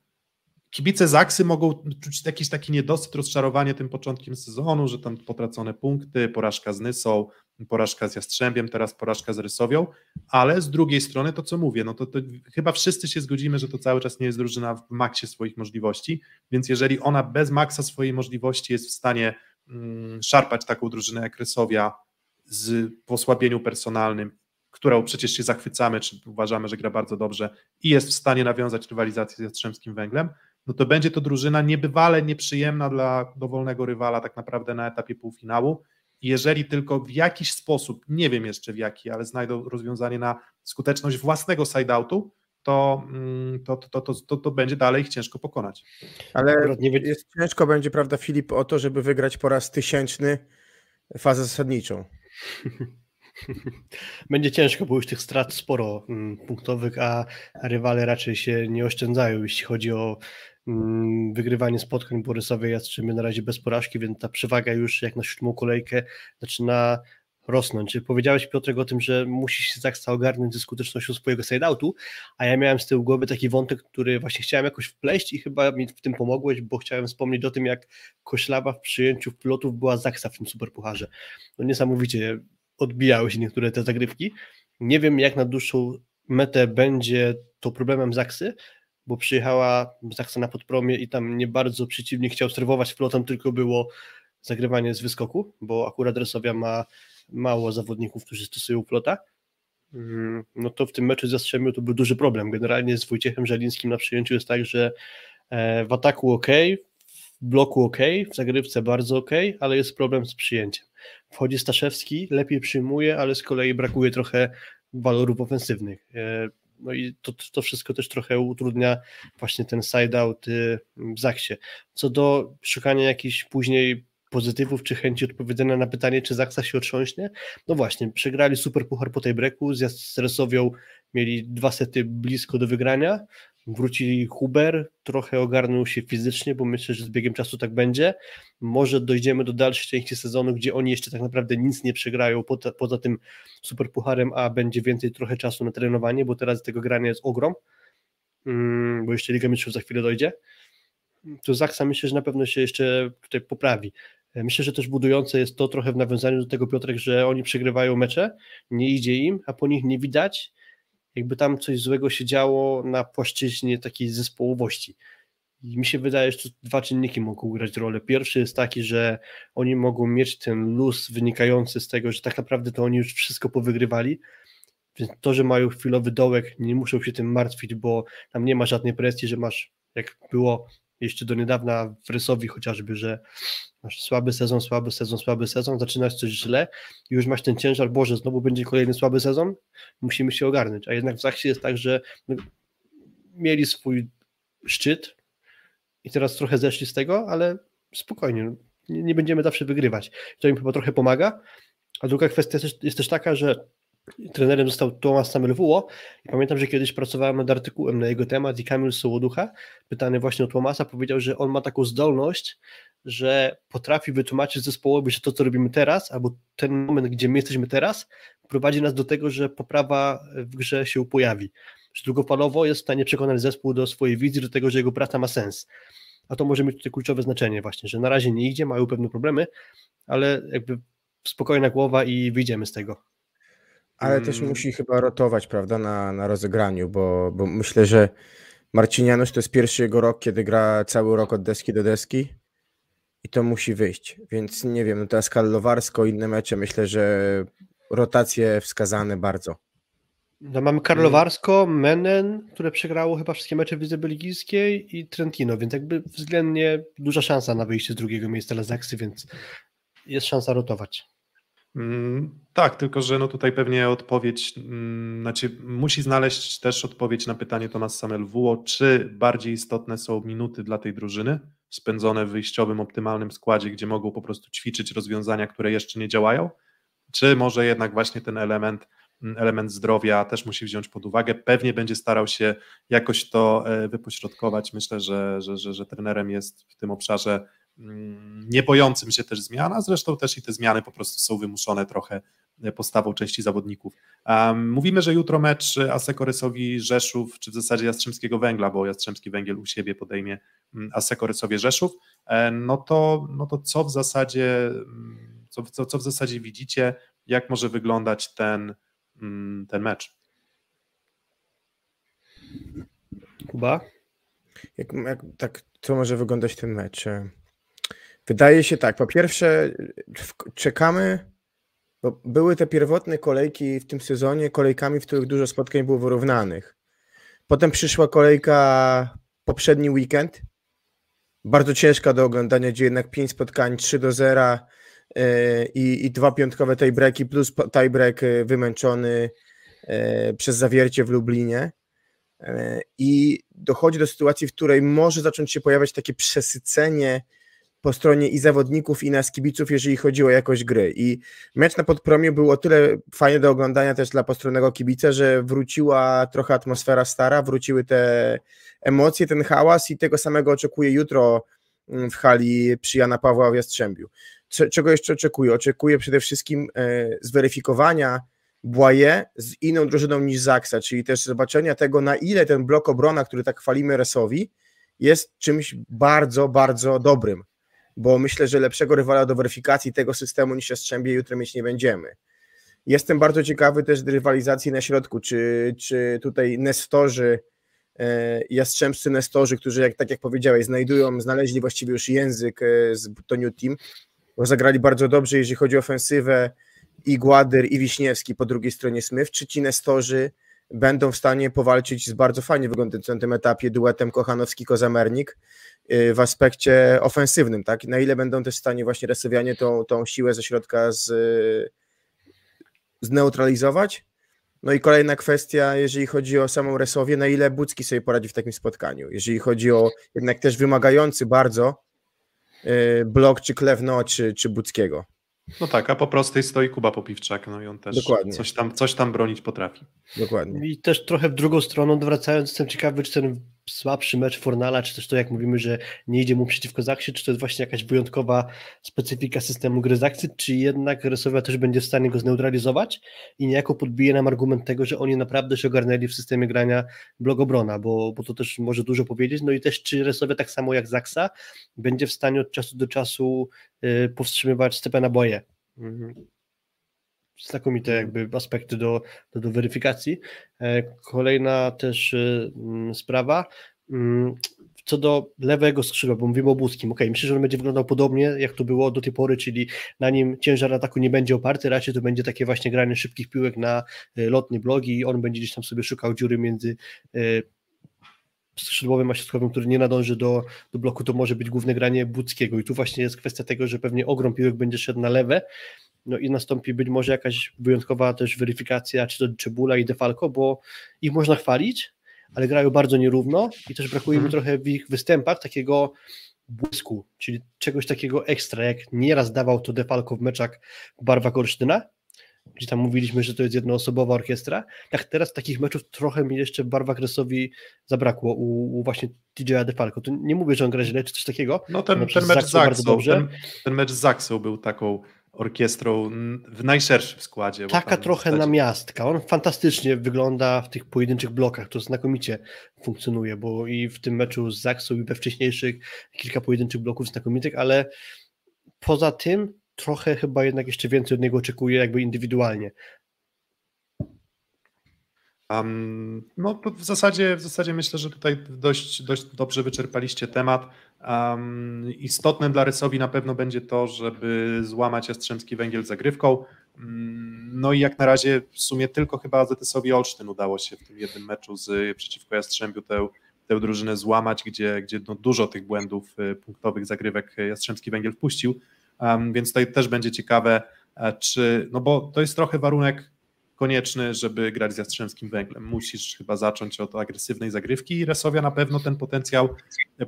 kibice Zaksy mogą czuć jakiś taki niedosyt, rozczarowanie tym początkiem sezonu, że tam potracone punkty, porażka z Nysą, porażka z Jastrzębiem, teraz porażka z Rysowią, ale z drugiej strony to, co mówię, no to, to chyba wszyscy się zgodzimy, że to cały czas nie jest drużyna w maksie swoich możliwości, więc jeżeli ona bez maksa swojej możliwości jest w stanie szarpać taką drużynę jak Rysowia z posłabieniu personalnym, którą przecież się zachwycamy, czy uważamy, że gra bardzo dobrze i jest w stanie nawiązać rywalizację z Jastrzębskim Węglem, no to będzie to drużyna niebywale nieprzyjemna dla dowolnego rywala tak naprawdę na etapie półfinału. Jeżeli tylko w jakiś sposób, nie wiem jeszcze w jaki, ale znajdą rozwiązanie na skuteczność własnego side-outu, to, to, to, to, to, to będzie dalej ich ciężko pokonać. Ale jest ciężko będzie, prawda, Filip, o to, żeby wygrać po raz tysięczny fazę zasadniczą. Będzie ciężko, bo już tych strat sporo punktowych, a rywale raczej się nie oszczędzają, jeśli chodzi o Mm, wygrywanie spotkań Borysowej Jastrzębie na razie bez porażki, więc ta przewaga już jak na siódmą kolejkę zaczyna rosnąć. Powiedziałeś Piotrek o tym, że musi się Zaksa ogarnąć ze skutecznością swojego side-outu, a ja miałem z tyłu głowy taki wątek, który właśnie chciałem jakoś wpleść i chyba mi w tym pomogłeś, bo chciałem wspomnieć o tym, jak Koślawa w przyjęciu pilotów była Zaksa w tym superpucharze. No niesamowicie odbijały się niektóre te zagrywki. Nie wiem, jak na dłuższą metę będzie to problemem Zaksy, bo przyjechała Zaksa na podpromie i tam nie bardzo przeciwnik chciał serwować flotem, tylko było zagrywanie z wyskoku, bo akurat Resowia ma mało zawodników, którzy stosują flota. Mm, no to w tym meczu z Jastrzębiu to był duży problem. Generalnie z Wojciechem Żelińskim na przyjęciu jest tak, że e, w ataku ok, w bloku ok, w zagrywce bardzo ok, ale jest problem z przyjęciem. Wchodzi Staszewski, lepiej przyjmuje, ale z kolei brakuje trochę walorów ofensywnych. E, no i to, to wszystko też trochę utrudnia właśnie ten side-out y, w Zaksie. Co do szukania jakichś później pozytywów, czy chęci odpowiedzenia na pytanie, czy Zaksa się otrząśnie, no właśnie, przegrali super puchar po tej breaku, z Stresowią mieli dwa sety blisko do wygrania, wróci Huber, trochę ogarnął się fizycznie, bo myślę, że z biegiem czasu tak będzie. Może dojdziemy do dalszej części sezonu, gdzie oni jeszcze tak naprawdę nic nie przegrają poza, poza tym superpucharem, a będzie więcej trochę czasu na trenowanie, bo teraz tego grania jest ogrom, mm, bo jeszcze Liga Mistrzów za chwilę dojdzie. To Zaksa myślę, że na pewno się jeszcze tutaj poprawi. Myślę, że też budujące jest to trochę w nawiązaniu do tego, Piotrek, że oni przegrywają mecze, nie idzie im, a po nich nie widać jakby tam coś złego się działo na płaszczyźnie takiej zespołowości. I mi się wydaje, że dwa czynniki mogą grać rolę. Pierwszy jest taki, że oni mogą mieć ten luz wynikający z tego, że tak naprawdę to oni już wszystko powygrywali, więc to, że mają chwilowy dołek, nie muszą się tym martwić, bo tam nie ma żadnej presji, że masz, jak było jeszcze do niedawna w Rysowi chociażby, że masz słaby sezon, słaby sezon, słaby sezon, zaczynasz coś źle i już masz ten ciężar, Boże, znowu będzie kolejny słaby sezon, musimy się ogarnąć. A jednak w Zachsie jest tak, że mieli swój szczyt i teraz trochę zeszli z tego, ale spokojnie, nie, będziemy zawsze wygrywać. To im chyba trochę pomaga. A druga kwestia jest też taka, że trenerem został Tomasz Samelwuło i pamiętam, że kiedyś pracowałem nad artykułem na jego temat i Kamil Sołoducha, pytany właśnie o Tomasa, powiedział, że on ma taką zdolność, że potrafi wytłumaczyć zespołowi, że to, co robimy teraz, albo ten moment, gdzie my jesteśmy teraz, prowadzi nas do tego, że poprawa w grze się pojawi. Że długofalowo jest w stanie przekonać zespół do swojej wizji, do tego, że jego praca ma sens. A to może mieć tutaj kluczowe znaczenie właśnie, że na razie nie idzie, mają pewne problemy, ale jakby spokojna głowa i wyjdziemy z tego. Ale też mm. musi chyba rotować, prawda, na, na rozegraniu, bo, bo myślę, że Marcinianusz to jest pierwszy jego rok, kiedy gra cały rok od deski do deski i to musi wyjść. Więc nie wiem, no teraz Karlowarsko, inne mecze, myślę, że rotacje wskazane bardzo. No mamy Karlowarsko, Menen, które przegrało chyba wszystkie mecze w Lidze Belgijskiej i Trentino, więc jakby względnie duża szansa na wyjście z drugiego miejsca dla Zaksy, więc jest szansa rotować. Mm, tak, tylko że no tutaj pewnie odpowiedź, mm, znaczy musi znaleźć też odpowiedź na pytanie Tomasz Samelwuo, czy bardziej istotne są minuty dla tej drużyny, spędzone w wyjściowym, optymalnym składzie, gdzie mogą po prostu ćwiczyć rozwiązania, które jeszcze nie działają, czy może jednak właśnie ten element, mm, element zdrowia też musi wziąć pod uwagę. Pewnie będzie starał się jakoś to e, wypośrodkować. Myślę, że, że, że, że trenerem jest w tym obszarze nie bojącym się też zmian, a zresztą też i te zmiany po prostu są wymuszone trochę postawą części zawodników. Um, mówimy, że jutro mecz Asekorysowi Rzeszów, czy w zasadzie Jastrzębskiego Węgla, bo Jastrzębski Węgiel u siebie podejmie mm, Asekorysowie Rzeszów, e, no to, no to co w zasadzie mm, co, co, co w zasadzie widzicie, jak może wyglądać ten, mm, ten mecz? Kuba? Jak, jak, tak, co może wyglądać ten mecz? Wydaje się tak, po pierwsze czekamy bo były te pierwotne kolejki w tym sezonie kolejkami, w których dużo spotkań było wyrównanych. Potem przyszła kolejka poprzedni weekend, bardzo ciężka do oglądania, gdzie jednak 5 spotkań, 3 do 0 yy, i, i dwa piątkowe tiebreaki plus tiebreak e, wymęczony yy, przez zawiercie w Lublinie. I dochodzi do sytuacji, w której może zacząć się pojawiać takie przesycenie po stronie i zawodników, i nas kibiców, jeżeli chodzi o jakość gry. I mecz na Podpromiu był o tyle fajny do oglądania też dla postronnego kibica, że wróciła trochę atmosfera stara, wróciły te emocje, ten hałas i tego samego oczekuję jutro mm, w hali przy Jana Pawła w Jastrzębiu. Czego jeszcze oczekuję? Oczekuję przede wszystkim e, zweryfikowania Błaje z inną drużyną niż Zaksa, czyli też zobaczenia tego, na ile ten blok obrona, który tak chwalimy Resowi, jest czymś bardzo, bardzo dobrym bo myślę, że lepszego rywala do weryfikacji tego systemu niż Jastrzębie jutro mieć nie będziemy. Jestem bardzo ciekawy też rywalizacji na środku, czy, czy tutaj nestorzy, e, jastrzębscy nestorzy, którzy, jak, tak jak powiedziałeś, znajdują, znaleźli właściwie już język e, z to New Team, bo zagrali bardzo dobrze, jeżeli chodzi o ofensywę i Gładyr, i Wiśniewski po drugiej stronie Smyw, czy ci nestorzy będą w stanie powalczyć z bardzo fajnie wyglądającym na tym etapie duetem Kochanowski-Kozamernik, w aspekcie ofensywnym, tak? Na ile będą też w stanie właśnie Resowianie tą, tą siłę ze środka z, zneutralizować? No i kolejna kwestia, jeżeli chodzi o samą Resowię, na ile Bucki sobie poradzi w takim spotkaniu? Jeżeli chodzi o jednak też wymagający bardzo y, blok czy Klewno, czy, czy Buckiego. No tak, a po prostej stoi Kuba Popiwczak, no i on też coś tam, coś tam bronić potrafi. Dokładnie. I też trochę w drugą stronę odwracając, jestem ciekawy, czy ten słabszy mecz Fornala, czy też to jak mówimy, że nie idzie mu przeciwko Zaksie, czy to jest właśnie jakaś wyjątkowa specyfika systemu gry Zaksy, czy jednak Resowia też będzie w stanie go zneutralizować? I niejako podbije nam argument tego, że oni naprawdę się ogarnęli w systemie grania blogobrona, bo, bo to też może dużo powiedzieć, no i też czy Resowia tak samo jak Zaksa będzie w stanie od czasu do czasu y, powstrzymywać Stepana Boje. Mhm znakomite jakby aspekty do, do, do weryfikacji. E, kolejna też mm, sprawa, mm, co do lewego skrzydła, bo mówimy o Buskim, ok, myślę, że on będzie wyglądał podobnie, jak to było do tej pory, czyli na nim ciężar ataku nie będzie oparty, raczej to będzie takie właśnie granie szybkich piłek na y, lotny blogi i on będzie gdzieś tam sobie szukał dziury między skrzydłowym a środkowym, który nie nadąży do, do bloku, to może być główne granie Buckiego i tu właśnie jest kwestia tego, że pewnie ogrom piłek będzie szedł na lewe, no i nastąpi być może jakaś wyjątkowa też weryfikacja, czy to Czebula i Defalco, bo ich można chwalić, ale grają bardzo nierówno i też brakuje mi mhm. trochę w ich występach takiego błysku, czyli czegoś takiego ekstra, jak nieraz dawał to Defalco w meczach w barwach Olsztyna, gdzie tam mówiliśmy, że to jest jednoosobowa orkiestra, tak teraz takich meczów trochę mi jeszcze w barwach Resowi zabrakło u, u właśnie TJ'a Defalco. To nie mówię, że on gra źle, czy coś takiego. No ten, ten mecz z Zaksą, ten, ten mecz z był taką orkiestrą w najszerszym składzie. Taka trochę na namiastka. On fantastycznie wygląda w tych pojedynczych blokach. To znakomicie funkcjonuje, bo i w tym meczu z Zaksą i we wcześniejszych kilka pojedynczych bloków znakomitych, ale poza tym trochę chyba jednak jeszcze więcej od niego oczekuję jakby indywidualnie. Um, no w zasadzie, w zasadzie myślę, że tutaj dość, dość dobrze wyczerpaliście temat. Um, istotne dla Rysowi na pewno będzie to, żeby złamać Jastrzębski Węgiel zagrywką. Um, no i jak na razie w sumie tylko chyba AZS-owi Olsztyn udało się w tym jednym meczu z, przeciwko Jastrzębiu tę, tę drużynę złamać, gdzie, gdzie no dużo tych błędów y, punktowych zagrywek Jastrzębski Węgiel wpuścił, um, więc tutaj też będzie ciekawe, e, czy, no bo to jest trochę warunek konieczny, żeby grać z Jastrzębskim Węglem. Musisz chyba zacząć od agresywnej zagrywki i Resowia na pewno ten potencjał,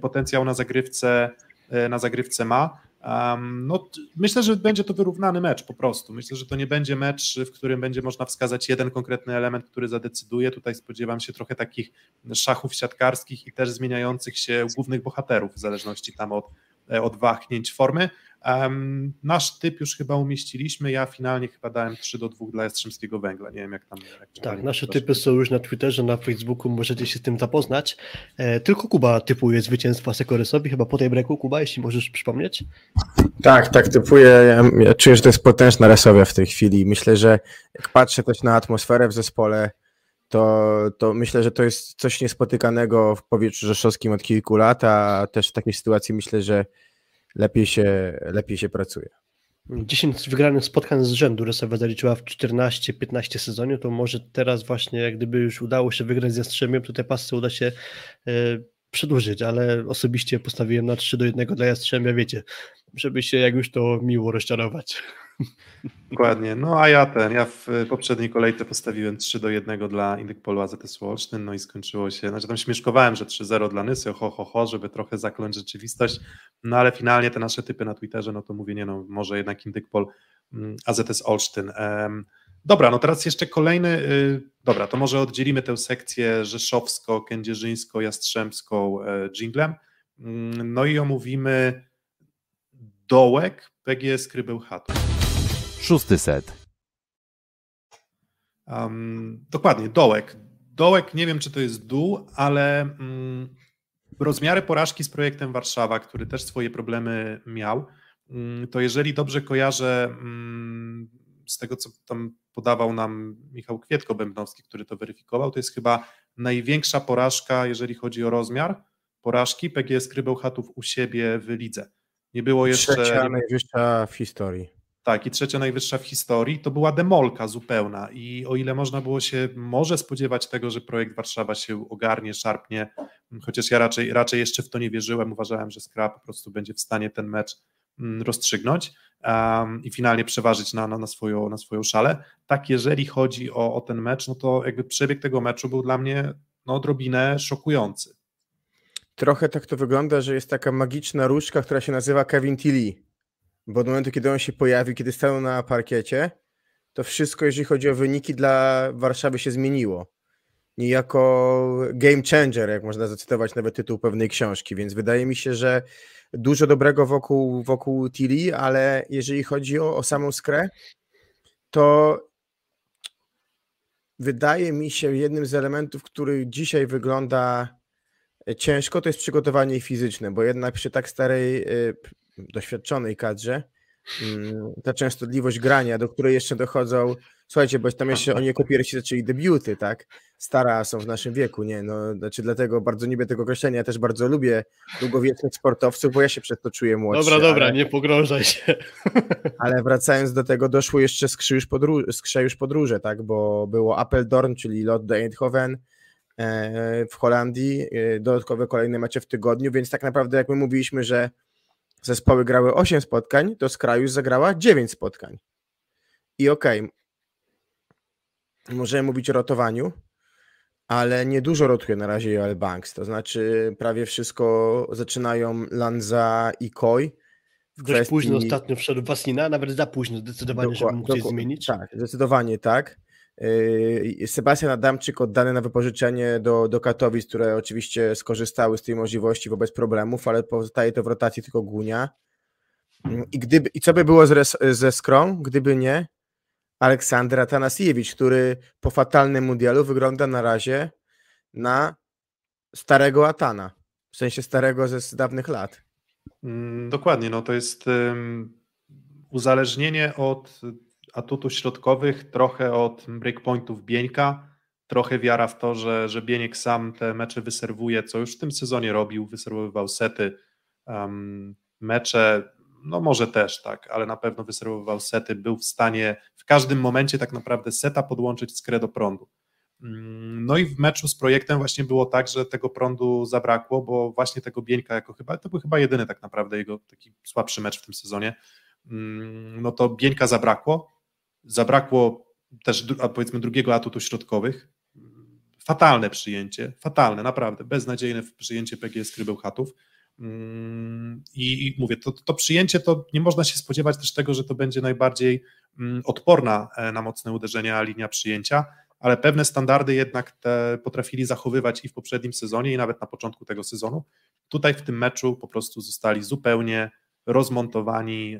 potencjał na zagrywce, e, na zagrywce ma. Um, no, myślę, że będzie to wyrównany mecz po prostu. Myślę, że to nie będzie mecz, w którym będzie można wskazać jeden konkretny element, który zadecyduje. Tutaj spodziewam się trochę takich szachów siatkarskich i też zmieniających się głównych bohaterów, w zależności tam od, od wahnięć formy. Um, nasz typ już chyba umieściliśmy, ja finalnie chyba dałem 3 do 2 dla Jastrzębskiego Węgla, nie wiem jak tam... Jak tak, nasze typy są już na Twitterze, na Facebooku, możecie się z tym zapoznać. E, tylko Kuba typuje zwycięstwa Sekorysowi, chyba po tej breaku, Kuba, jeśli możesz przypomnieć? Tak, tak typuję, ja, ja czuję, że to jest potężna Resowia w tej chwili, myślę, że jak patrzę też na atmosferę w zespole, to, to myślę, że to jest coś niespotykanego w powietrzu rzeszowskim od kilku lat, a też w takiej sytuacji myślę, że lepiej się, lepiej się pracuje. 10 wygranych spotkań z rzędu Resowa zaliczyła w 14-15 sezonie, to może teraz właśnie jak gdyby już udało się wygrać z Jastrzębiem, to te pasy uda się e, przedłużyć, ale osobiście postawiłem na 3 do 1 dla Jastrzębia, wiecie, żeby się jak już to miło rozczarować. Dokładnie. No a ja ten, ja w poprzedniej kolejce postawiłem 3 do 1 dla Indykpolu AZS Olsztyn, no i skończyło się, znaczy tam śmieszkowałem, że 3-0 dla Nysy, ho, ho, ho, żeby trochę zakląć rzeczywistość, no ale finalnie te nasze typy na Twitterze, no to mówię, nie no, może jednak Indykpol mm, AZS Olsztyn. Um, dobra, no teraz jeszcze kolejny, y, dobra, to może oddzielimy tę sekcję rzeszowsko, kędzierzyńsko, jastrzębską y, dżinglem, y, no i omówimy dołek PGS Krybełchatów. Szósty set. Um, dokładnie, dołek. Dołek, nie wiem czy to jest dół, ale mm, rozmiary porażki z projektem Warszawa, który też swoje problemy miał, mm, to jeżeli dobrze kojarzę mm, z tego, co tam podawał nam Michał Kwietko-Bębnowski, który to weryfikował, to jest chyba największa porażka, jeżeli chodzi o rozmiar porażki PGS Krybełchatów u siebie w lidze. Nie było jeszcze... Trzecia najwyższa w historii. Tak, i trzecia najwyższa w historii to była demolka zupełna. I o ile można było się może spodziewać tego, że projekt Warszawa się ogarnie, szarpnie, chociaż ja raczej, raczej jeszcze w to nie wierzyłem, uważałem, że Skra po prostu będzie w stanie ten mecz mm, rozstrzygnąć um, i finalnie przeważyć na, na, na, swoją, na swoją szalę. Tak, jeżeli chodzi o, o ten mecz, no to jakby przebieg tego meczu był dla mnie no, odrobinę szokujący. Trochę tak to wygląda, że jest taka magiczna różdżka, która się nazywa Kevin Tilly bo od momentu, kiedy on się pojawił, kiedy stanął na parkiecie, to wszystko, jeżeli chodzi o wyniki dla Warszawy się zmieniło. Niejako game changer, jak można zacytować nawet tytuł pewnej książki, więc wydaje mi się, że dużo dobrego wokół, wokół Tilly, ale jeżeli chodzi o, o samą skrę, to wydaje mi się jednym z elementów, który dzisiaj wygląda ciężko, to jest przygotowanie fizyczne, bo jednak przy tak starej y, doświadczonej kadrze, mm, ta częstotliwość grania, do której jeszcze dochodzą, słuchajcie, bo tam jeszcze oni jako pierwsi zaczęli debiuty, tak? Stara są w naszym wieku, nie? No, znaczy dlatego bardzo nie lubię tego określenia, ja też bardzo lubię długowiecznych sportowców, bo ja się przez to czuję młodszy. Dobra, dobra, ale, nie pogrążaj się. Ale wracając do tego, doszło jeszcze skrze już, podróż, skrze już podróże, tak? Bo było Apeldoorn, czyli lot do Eindhoven, w Holandii, e, dodatkowe kolejne mecze w tygodniu, więc tak naprawdę jak my mówiliśmy, że zespoły grały 8 spotkań, to Skrajus zagrała 9 spotkań. I okej, okay, możemy mówić o rotowaniu, ale niedużo rotuje na razie Joel Banks, to znaczy prawie wszystko zaczynają Lanza i Koi. Dość kwestii... późno ostatnio wszedł Wasina, nawet za późno zdecydowanie, żeby mógł coś zmienić. Tak, zdecydowanie tak. Yy, Sebastian Adamczyk oddany na wypożyczenie do, do Katowic, które oczywiście skorzystały z tej możliwości wobec problemów, ale pozostaje to w rotacji tylko Gunia. I, gdyby, i co by było z, ze Skrą, gdyby nie Aleksander Atanasiewicz, który po fatalnym mundialu wygląda na razie na starego Atana, w sensie starego ze z dawnych lat. Mm, dokładnie, no to jest um, uzależnienie od atutów środkowych, trochę od breakpointów Bieńka, trochę wiara w to, że, że Bieniek sam te mecze wyserwuje, co już w tym sezonie robił, wyserwowywał sety, um, mecze, no może też tak, ale na pewno wyserwowywał sety, był w stanie w każdym momencie tak naprawdę seta podłączyć skrę do prądu. Mm, no i w meczu z projektem właśnie było tak, że tego prądu zabrakło, bo właśnie tego Bieńka jako chyba, to był chyba jedyny tak naprawdę jego taki słabszy mecz w tym sezonie, mm, no to Bieńka zabrakło, Zabrakło też powiedzmy drugiego atutu środkowych. Fatalne przyjęcie, fatalne, naprawdę, beznadziejne przyjęcie PGS Krybełchatów. Mm, I, I, mówię, to, to przyjęcie to nie można się spodziewać też tego, że to będzie najbardziej mm, odporna e, na mocne uderzenia linia przyjęcia, ale pewne standardy jednak te potrafili zachowywać i w poprzednim sezonie, i nawet na początku tego sezonu. Tutaj w tym meczu po prostu zostali zupełnie rozmontowani.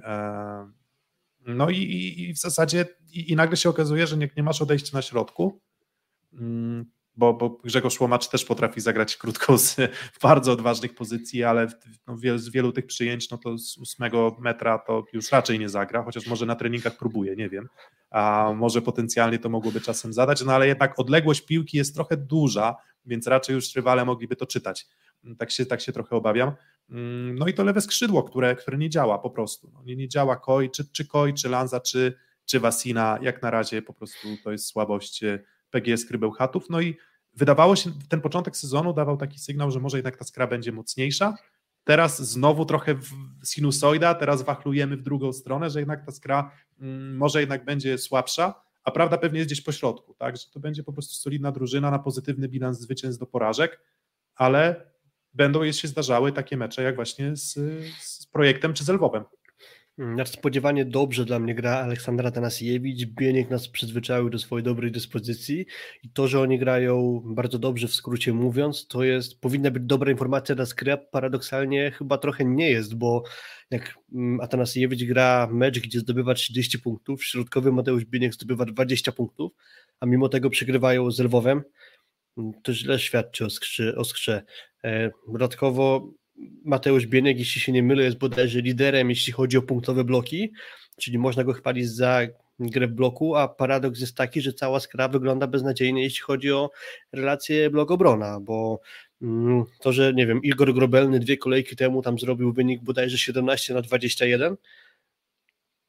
No i, i, i w zasadzie i, i, nagle się okazuje, że nie, nie masz odejścia na środku, mm, bo, bo Grzegorz Łomacz też potrafi zagrać krótko z bardzo odważnych pozycji, ale no, z wielu tych przyjęć, no to z ósmego metra to już raczej nie zagra, chociaż może na treningach próbuje, nie wiem, a może potencjalnie to mogłoby czasem zadać, no ale jednak odległość piłki jest trochę duża, więc raczej już rywale mogliby to czytać. Tak się, tak się trochę obawiam. Mm, no i to lewe skrzydło, które, które nie działa po prostu. No, nie, nie działa Koi, czy, czy Koi, czy Lanza, czy, czy Wasina. Jak na razie po prostu to jest słabość e, PGS Krybełchatów. No i wydawało się, ten początek sezonu dawał taki sygnał, że może jednak ta skra będzie mocniejsza. Teraz znowu trochę sinusoida, teraz wachlujemy w drugą stronę, że jednak ta skra mm, może jednak będzie słabsza, a prawda pewnie jest gdzieś po środku, tak, że to będzie po prostu solidna drużyna na pozytywny bilans zwycięstw do porażek, ale będą się zdarzały takie mecze jak właśnie z, z projektem czy z Lwowem. Nadspodziewanie dobrze dla mnie gra Aleksandra Tanasiewicz. Bieniek nas przyzwyczaił do swojej dobrej dyspozycji i to, że oni grają bardzo dobrze, w skrócie mówiąc, to jest, powinna być dobra informacja dla skry, paradoksalnie chyba trochę nie jest, bo jak mm, Atanasiewicz gra mecz, gdzie zdobywa 30 punktów, środkowy Mateusz Bieniek zdobywa 20 punktów, a mimo tego przegrywają z Lwowem, to źle świadczy o skrze. O skrze. E, dodatkowo Mateusz Bieniek, jeśli się nie mylę, jest bodajże liderem, jeśli chodzi o punktowe bloki, czyli można go chwalić za grę bloku, a paradoks jest taki, że cała skra wygląda beznadziejnie, jeśli chodzi o relację blok-obrona, bo mm, to, że nie wiem, Igor Grobelny dwie kolejki temu tam zrobił wynik bodajże 17 na 21,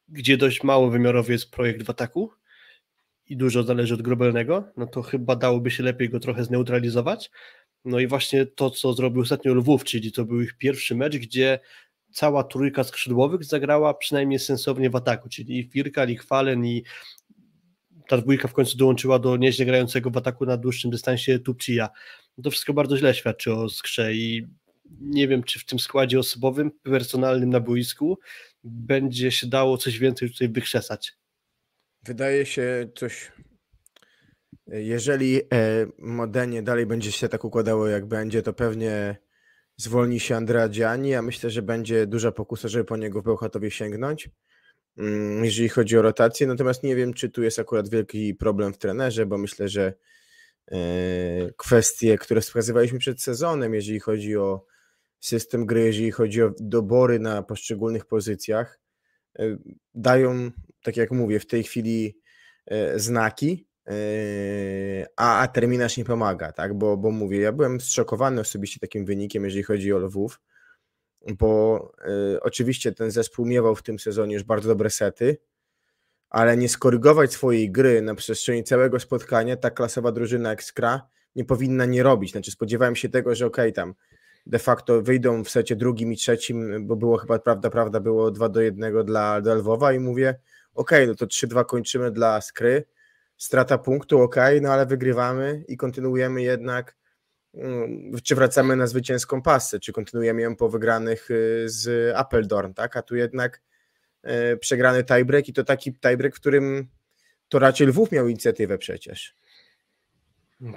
gdzie dość mało wymiarowy jest projekt w ataku, i dużo zależy od Grobelnego, no to chyba dałoby się lepiej go trochę zneutralizować. No i właśnie to, co zrobił ostatnio Lwów, czyli to był ich pierwszy mecz, gdzie cała trójka skrzydłowych zagrała przynajmniej sensownie w ataku, czyli i Firka, i Chwalen, i ta dwójka w końcu dołączyła do nieźle grającego w ataku na dłuższym dystansie Tupcia. No to wszystko bardzo źle świadczy o skrze i nie wiem, czy w tym składzie osobowym, personalnym na boisku będzie się dało coś więcej tutaj wykrzesać. Wydaje się coś. Jeżeli e, Modenie dalej będzie się tak układało, jak będzie, to pewnie zwolni się Andrea Gianni. Ja myślę, że będzie duża pokusa, żeby po niego w Bełchatowie sięgnąć, mm, jeżeli chodzi o rotację. Natomiast nie wiem, czy tu jest akurat wielki problem w trenerze, bo myślę, że e, kwestie, które wskazywaliśmy przed sezonem, jeżeli chodzi o system gry, jeżeli chodzi o dobory na poszczególnych pozycjach, e, dają tak jak mówię, w tej chwili znaki, a, a terminarz nie pomaga, tak? Bo, bo mówię, ja byłem zszokowany osobiście takim wynikiem, jeżeli chodzi o Lwów, bo y, oczywiście ten zespół miewał w tym sezonie już bardzo dobre sety, ale nie skorygować swojej gry na przestrzeni całego spotkania ta klasowa drużyna jak Skra nie powinna nie robić. Znaczy spodziewałem się tego, że okej, okay, tam de facto wyjdą w secie drugim i trzecim, bo było chyba, prawda, prawda, było 2 do 1 dla, dla Lwowa i mówię, ok, no to 3-2 kończymy dla Skry, strata punktu, ok, no ale wygrywamy i kontynuujemy jednak, mm, czy wracamy na zwycięską pasę, czy kontynuujemy ją po wygranych y, z Appeldorn, tak, a tu jednak y, przegrany tiebreak i to taki tiebreak, w którym to raczej Lwów miał inicjatywę przecież.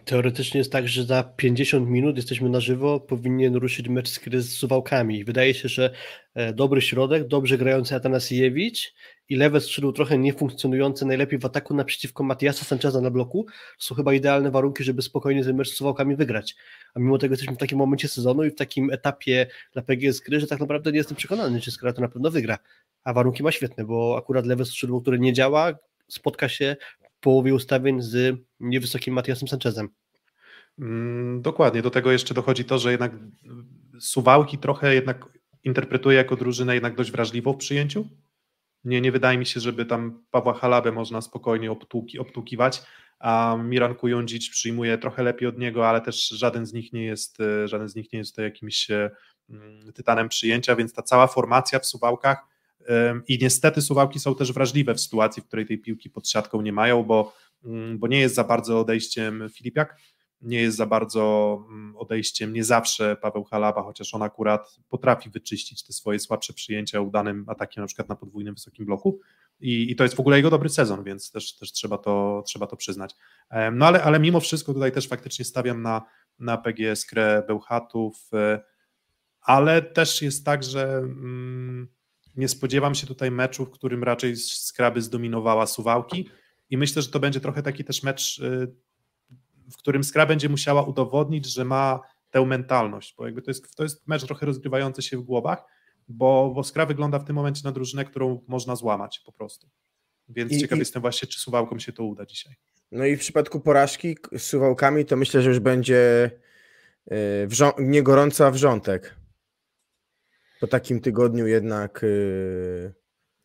Teoretycznie jest tak, że za 50 minut jesteśmy na żywo, powinien ruszyć mecz z, z Suwałkami. Wydaje się, że e, dobry środek, dobrze grający Atanasiewicz i lewe skrzydło trochę niefunkcjonujące, najlepiej w ataku naprzeciwko Matiasa Sancheza na bloku, są chyba idealne warunki, żeby spokojnie ten mecz z Suwałkami wygrać. A mimo tego jesteśmy w takim momencie sezonu i w takim etapie dla PGS gry, że tak naprawdę nie jestem przekonany, czy Skra to na pewno wygra. A warunki ma świetne, bo akurat lewe skrzydło, które nie działa, spotka się połowie ustawień z niewysokim Matiasem Sanchezem. Mm, dokładnie, do tego jeszcze dochodzi to, że jednak Suwałki trochę jednak interpretuje jako drużynę jednak dość wrażliwą w przyjęciu. Nie, nie wydaje mi się, żeby tam Pawła Halabę można spokojnie obtłuki, obtłukiwać, a Miran Kujundzic przyjmuje trochę lepiej od niego, ale też żaden z nich nie jest, e, żaden z nich nie jest to jakimś e, mm, tytanem przyjęcia, więc ta cała formacja w Suwałkach i niestety Suwałki są też wrażliwe w sytuacji, w której tej piłki pod siatką nie mają, bo, mm, bo nie jest za bardzo odejściem Filipiak, nie jest za bardzo mm, odejściem nie zawsze Paweł Halaba, chociaż on akurat potrafi wyczyścić te swoje słabsze przyjęcia udanym atakiem na przykład na podwójnym wysokim bloku i, i to jest w ogóle jego dobry sezon, więc też, też trzeba, to, trzeba to przyznać. No ale, ale mimo wszystko tutaj też faktycznie stawiam na, na PGS Krę Bełchatów, e, ale też jest tak, że mm, nie spodziewam się tutaj meczu, w którym raczej Skraby zdominowała Suwałki i myślę, że to będzie trochę taki też mecz, y, w którym Skra będzie musiała udowodnić, że ma tę mentalność, bo jakby to jest, to jest mecz trochę rozgrywający się w głowach, bo, bo Skra wygląda w tym momencie na drużynę, którą można złamać po prostu. Więc I, ciekaw i... jestem właśnie, czy Suwałkom się to uda dzisiaj. No i w przypadku porażki z Suwałkami, to myślę, że już będzie y, wrząt, nie gorąco, a wrzątek. Po takim tygodniu jednak... Y,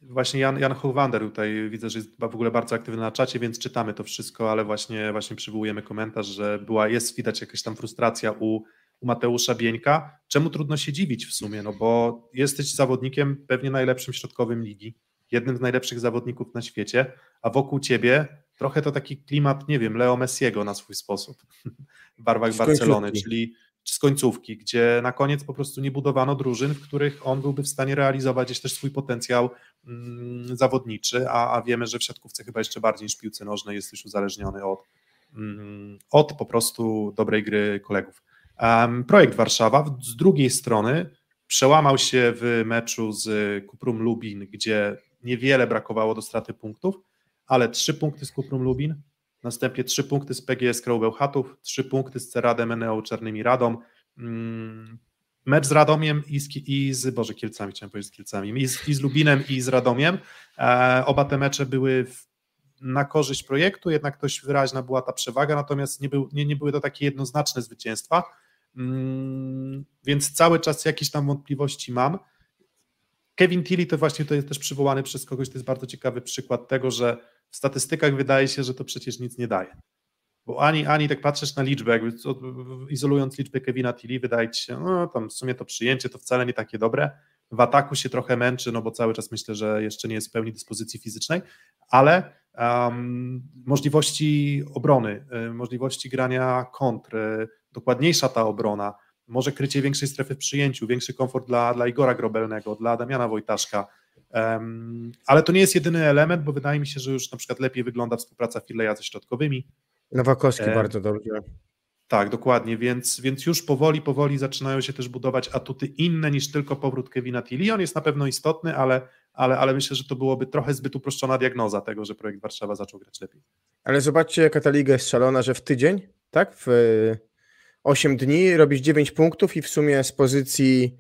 właśnie Jan, Jan Hołwander tutaj widzę, że jest w ogóle bardzo aktywny na czacie, więc czytamy to wszystko, ale właśnie, właśnie przywołujemy komentarz, że była, jest widać jakaś tam frustracja u, u Mateusza Bieńka. Czemu trudno się dziwić w sumie? No bo jesteś zawodnikiem pewnie najlepszym środkowym ligi, jednym z najlepszych zawodników na świecie, a wokół ciebie trochę to taki klimat, nie wiem, Leo Messiego na swój sposób w barwach Barcelony, czyli z końcówki, gdzie na koniec po prostu nie budowano drużyn, w których on byłby w stanie realizować gdzieś też swój potencjał mm, zawodniczy, a, a wiemy, że w siatkówce chyba jeszcze bardziej niż piłce nożnej jesteś uzależniony od, mm, od po prostu dobrej gry kolegów. Projekt Warszawa z drugiej strony przełamał się w meczu z Kuprum Lubin, gdzie niewiele brakowało do straty punktów, ale trzy punkty z Kuprum Lubin, następnie trzy punkty z PGS Kroł Chatów, trzy punkty z Ceradem Eneo Czarnymi Radą, mm, mecz z Radomiem i z, i z Boże, Kielcami, chciałem powiedzieć z Kielcami, i z, i z Lubinem i z Radomiem. E, oba te mecze były w, na korzyść projektu, jednak dość wyraźna była ta przewaga, natomiast nie, był, nie, nie były to takie jednoznaczne zwycięstwa, mm, więc cały czas jakieś tam wątpliwości mam. Kevin Tilly to właśnie to jest też przywołany przez kogoś, to jest bardzo ciekawy przykład tego, że w statystykach wydaje się, że to przecież nic nie daje. Bo ani, ani tak patrzysz na liczbę, jakby izolując liczbę Kevina Tilly, wydaje ci się, no tam w sumie to przyjęcie to wcale nie takie dobre. W ataku się trochę męczy, no bo cały czas myślę, że jeszcze nie jest w pełni dyspozycji fizycznej, ale um, możliwości obrony, y, możliwości grania kontr, dokładniejsza ta obrona, może krycie większej strefy w przyjęciu, większy komfort dla, dla Igora Grobelnego, dla Damiana Wojtaszka, ale to nie jest jedyny element, bo wydaje mi się, że już na przykład lepiej wygląda współpraca Fileja ze środkowymi. Nowakowski e, bardzo dobrze. Tak, dokładnie, więc, więc już powoli, powoli zaczynają się też budować atuty inne niż tylko powrót Kevina Tilly. On jest na pewno istotny, ale, ale, ale myślę, że to byłoby trochę zbyt uproszczona diagnoza tego, że projekt Warszawa zaczął grać lepiej. Ale zobaczcie, jaka ta liga jest szalona, że w tydzień, tak, w 8 dni robisz 9 punktów i w sumie z pozycji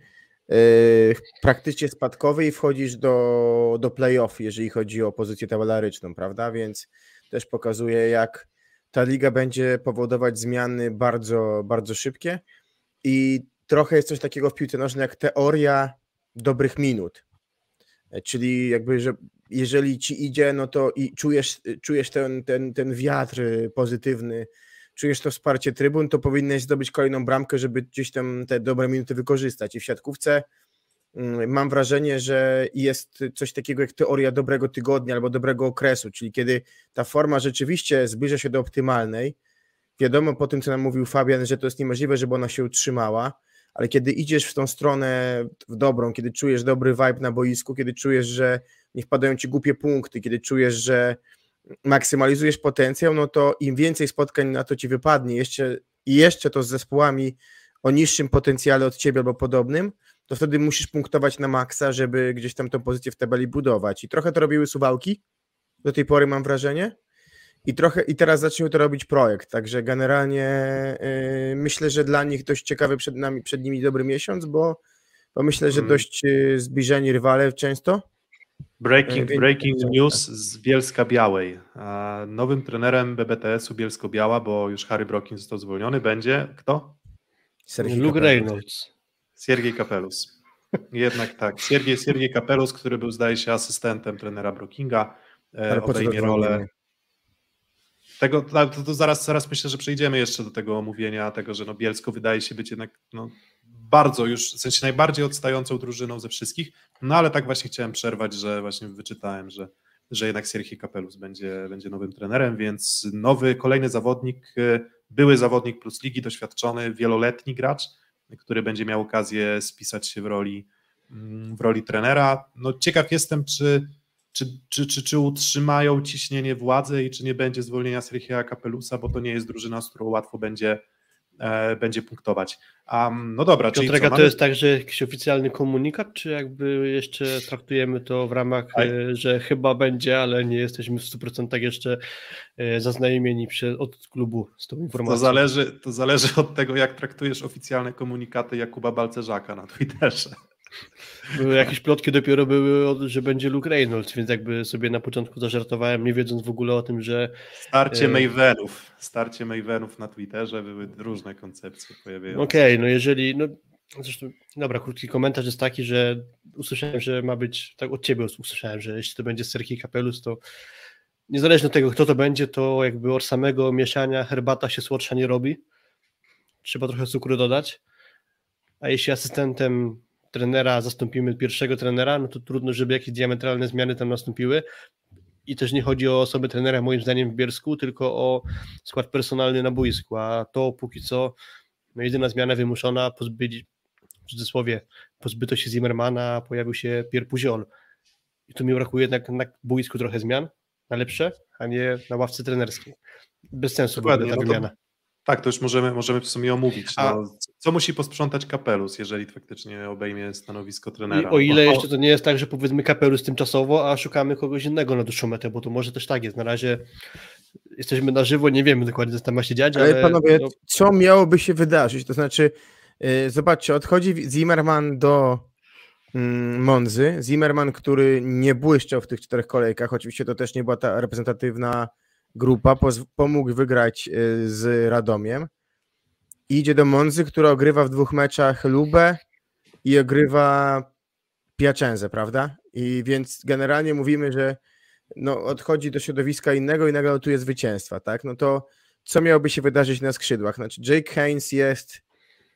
yy, praktycznie spadkowej wchodzisz do, do playoff, jeżeli chodzi o pozycję tabelaryczną, prawda? Więc też pokazuje, jak ta liga będzie powodować zmiany bardzo, bardzo szybkie i trochę jest coś takiego w piłce nożnej jak teoria dobrych minut. Czyli jakby, że jeżeli ci idzie, no to i czujesz, czujesz ten, ten, ten wiatr pozytywny, czujesz to wsparcie trybun, to powinieneś zdobyć kolejną bramkę, żeby gdzieś tam te dobre minuty wykorzystać. I w siatkówce mm, mam wrażenie, że jest coś takiego jak teoria dobrego tygodnia albo dobrego okresu, czyli kiedy ta forma rzeczywiście zbliża się do optymalnej. Wiadomo po tym, co nam mówił Fabian, że to jest niemożliwe, żeby ona się utrzymała, ale kiedy idziesz w tą stronę w dobrą, kiedy czujesz dobry vibe na boisku, kiedy czujesz, że nie wpadają ci głupie punkty, kiedy czujesz, że maksymalizujesz potencjał, no to im więcej spotkań na to ci wypadnie, jeszcze, i jeszcze to z zespołami o niższym potencjale od ciebie albo podobnym, to wtedy musisz punktować na maksa, żeby gdzieś tam tą pozycję w tabeli budować. I trochę to robiły suwałki, do tej pory mam wrażenie. I trochę i teraz zaczniemy to robić projekt. Także generalnie yy, myślę, że dla nich dość ciekawy przed nami, przed nimi dobry miesiąc, bo, bo myślę, że mm. dość yy, zbliżeni rywale często. Breaking, breaking news z Bielska Białej. Nowym trenerem BBTS-u Bielsko-Biała, bo już Harry Brokin został zwolniony, będzie kto? Sergiej Luke Reynolds. Siergiej Kapelus. Jednak tak. Siergiej, Siergiej Kapelus, który był, zdaje się, asystentem trenera Brookinga, e, Ale obejmie rolę. Tego, to, to, zaraz, zaraz myślę, że przejdziemy jeszcze do tego omówienia, tego, że no Bielsko wydaje się być jednak no, bardzo już, w sensie najbardziej odstającą drużyną ze wszystkich, no ale tak właśnie chciałem przerwać, że właśnie wyczytałem, że, że jednak Sergio Kapelus będzie, będzie nowym trenerem, więc nowy, kolejny zawodnik, e, były zawodnik plus ligi, doświadczony, wieloletni gracz, który będzie miał okazję spisać się w roli, mm, w roli trenera. No ciekaw jestem, czy, czy, czy, czy, czy utrzymają ciśnienie władzy i czy nie będzie zwolnienia Sergio Kapelusa, bo to nie jest drużyna, z którą łatwo będzie będzie punktować. Um, no dobra, czyli Piotrek, co, a to mamy- jest tak, że jakiś oficjalny komunikat, czy jakby jeszcze traktujemy to w ramach, Aj. e, że chyba będzie, ale nie jesteśmy w 100% jeszcze e, zaznajomieni przy, od klubu z tą informacją. To zależy, to zależy od tego, jak traktujesz oficjalne komunikaty Jakuba Balcerzaka na Twitterze. Były jakieś plotki dopiero były, że będzie Luke Reynolds, więc jakby sobie na początku zażartowałem, nie wiedząc w ogóle o tym, że Starcie E. Mavenów. Starcie Mavenów na Twitterze były różne koncepcje pojawiające Okej, się. no jeżeli. No, zresztą, dobra, krótki komentarz jest taki, że usłyszałem, że ma być, tak od ciebie usłyszałem, że jeśli to będzie Serki Kapelus, to niezależnie od tego, kto to będzie, to jakby od samego mieszania herbata się słodsza nie robi. Trzeba trochę cukru dodać. A jeśli asystentem trenera zastąpimy pierwszego trenera, no to trudno, żeby jakieś diametralne zmiany tam nastąpiły. I też nie chodzi o osobę trenera, moim zdaniem, w Biersku, tylko o skład personalny na boisku. A to póki co no jedyna zmiana wymuszona, pozbyć, w cudzysłowie, pozbyto się Zimmermana, pojawił się Pierre Puziol. I tu mi brakuje jednak na boisku trochę zmian, na lepsze, a nie na ławce trenerskiej. Bez sensu Dokładnie, byłaby ta no to- wymiana. Tak, to już możemy, możemy w sumie omówić. A- No, co musi posprzątać Kapelus, jeżeli faktycznie obejmie stanowisko I trenera? o ile Bo- jeszcze to nie jest tak, że powiedzmy kapelus tymczasowo, a szukamy kogoś innego na dłuższą metę, bo to może też tak jest. Na razie jesteśmy na żywo, nie wiemy dokładnie, co tam ma się dziać, ale, Ale panowie, no, co miałoby się wydarzyć? To znaczy, yy, zobaczcie, odchodzi Zimmerman do mm, Monzy. Zimmerman, który nie błyszczał w tych czterech kolejkach, oczywiście to też nie była ta reprezentatywna grupa, pomógł wygrać yy, z Radomiem. Idzie do Monzy, która ogrywa w dwóch meczach Lubę i ogrywa Piaczenzę, prawda? I więc generalnie mówimy, że no, odchodzi do środowiska innego i nagle notuje zwycięstwa, tak? No to co miałoby się wydarzyć na skrzydłach? Znaczy Jake Haynes jest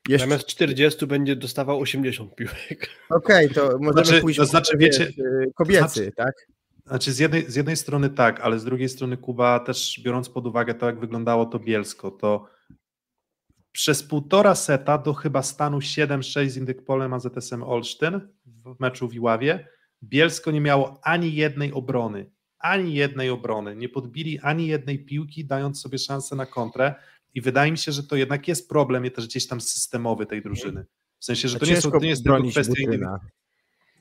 jeszcze... zamiast 40 będzie dostawał 80 piłek. Okej, to możemy Znaczy- pójść to znaczy, wiecie- y, kobiecy, znaczy- tak? Znaczy z jednej, z jednej strony tak, ale z drugiej strony Kuba też biorąc pod uwagę to, jak wyglądało to Bielsko, to przez półtora seta do chyba stanu 7-6 z Indykpolem AZS-em Olsztyn w meczu w Iławie Bielsko nie miało ani jednej obrony, ani jednej obrony, nie podbili ani jednej piłki, dając sobie szansę na kontrę i wydaje mi się, że to jednak jest problem też gdzieś tam systemowy tej drużyny. W sensie, że to nie, są, to nie jest tylko kwestia.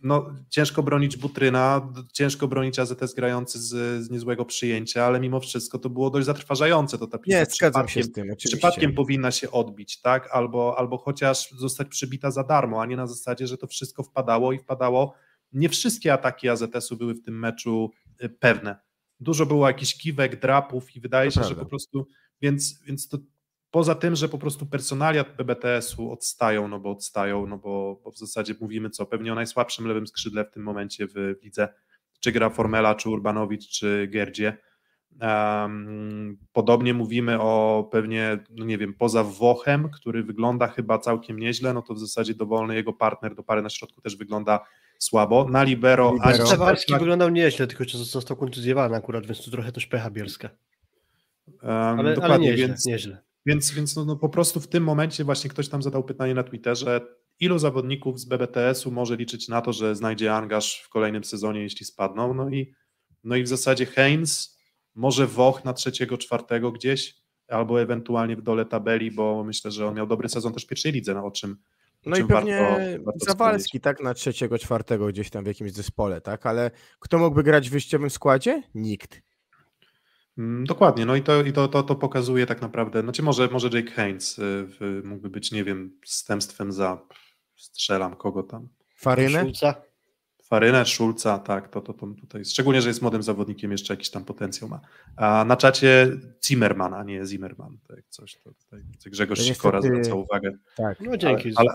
No, ciężko bronić Butryna, ciężko bronić AZS grający z, z niezłego przyjęcia, ale mimo wszystko to było dość zatrważające. To ta piłka Nie, zgadzam się z tym, oczywiście. Przypadkiem powinna się odbić, tak? Albo, albo chociaż zostać przybita za darmo, a nie na zasadzie, że to wszystko wpadało i wpadało. Nie wszystkie ataki AZS-u były w tym meczu y, pewne. Dużo było jakichś kiwek, drapów i wydaje To się, że prawda. po prostu, więc, więc to poza tym, że po prostu personalia BBTS-u odstają, no bo odstają, no bo, bo w zasadzie mówimy co, pewnie o najsłabszym lewym skrzydle w tym momencie w lidze, czy gra Formela, czy Urbanowicz, czy Gerdzie. Um, podobnie mówimy o pewnie, no nie wiem, poza Wochem, który wygląda chyba całkiem nieźle, no to w zasadzie dowolny jego partner do pary na środku też wygląda słabo. Na libero, Libero. ani Stewarski tak, wyglądał nieźle, tylko że został kontuzjowany akurat, więc tu trochę też pecha bielska. um, Ale, ale dokładnie, nieźle, więc, nieźle. Więc, więc no, no po prostu w tym momencie właśnie ktoś tam zadał pytanie na Twitterze, ilu zawodników z BBTS-u może liczyć na to, że znajdzie angaż w kolejnym sezonie, jeśli spadną. No i, no i w zasadzie Heinz, może Woch na trzeciego, czwartego gdzieś, albo ewentualnie w dole tabeli, bo myślę, że on miał dobry sezon też w pierwszej lidze, no o czym No i pewnie warto- warto Zawalski, tak, na trzeciego, czwartego gdzieś tam w jakimś zespole, tak? Ale kto mógłby grać w wyjściowym składzie? Nikt. Mm, Dokładnie, no i to, i to, to, to pokazuje tak naprawdę, znaczy może, może Jake Haynes y, w, mógłby być, nie wiem, zstępstwem za, strzelam kogo tam, Farynę? Szulca. Farynę, Szulca, tak, to, to, to tutaj, szczególnie, że jest młodym zawodnikiem, jeszcze jakiś tam potencjał ma. A na czacie Zimmerman, a nie Zimmerman, tak coś, to tutaj Grzegorz To Sikora niestety- zwraca uwagę. Tak. No dzięki. Ale,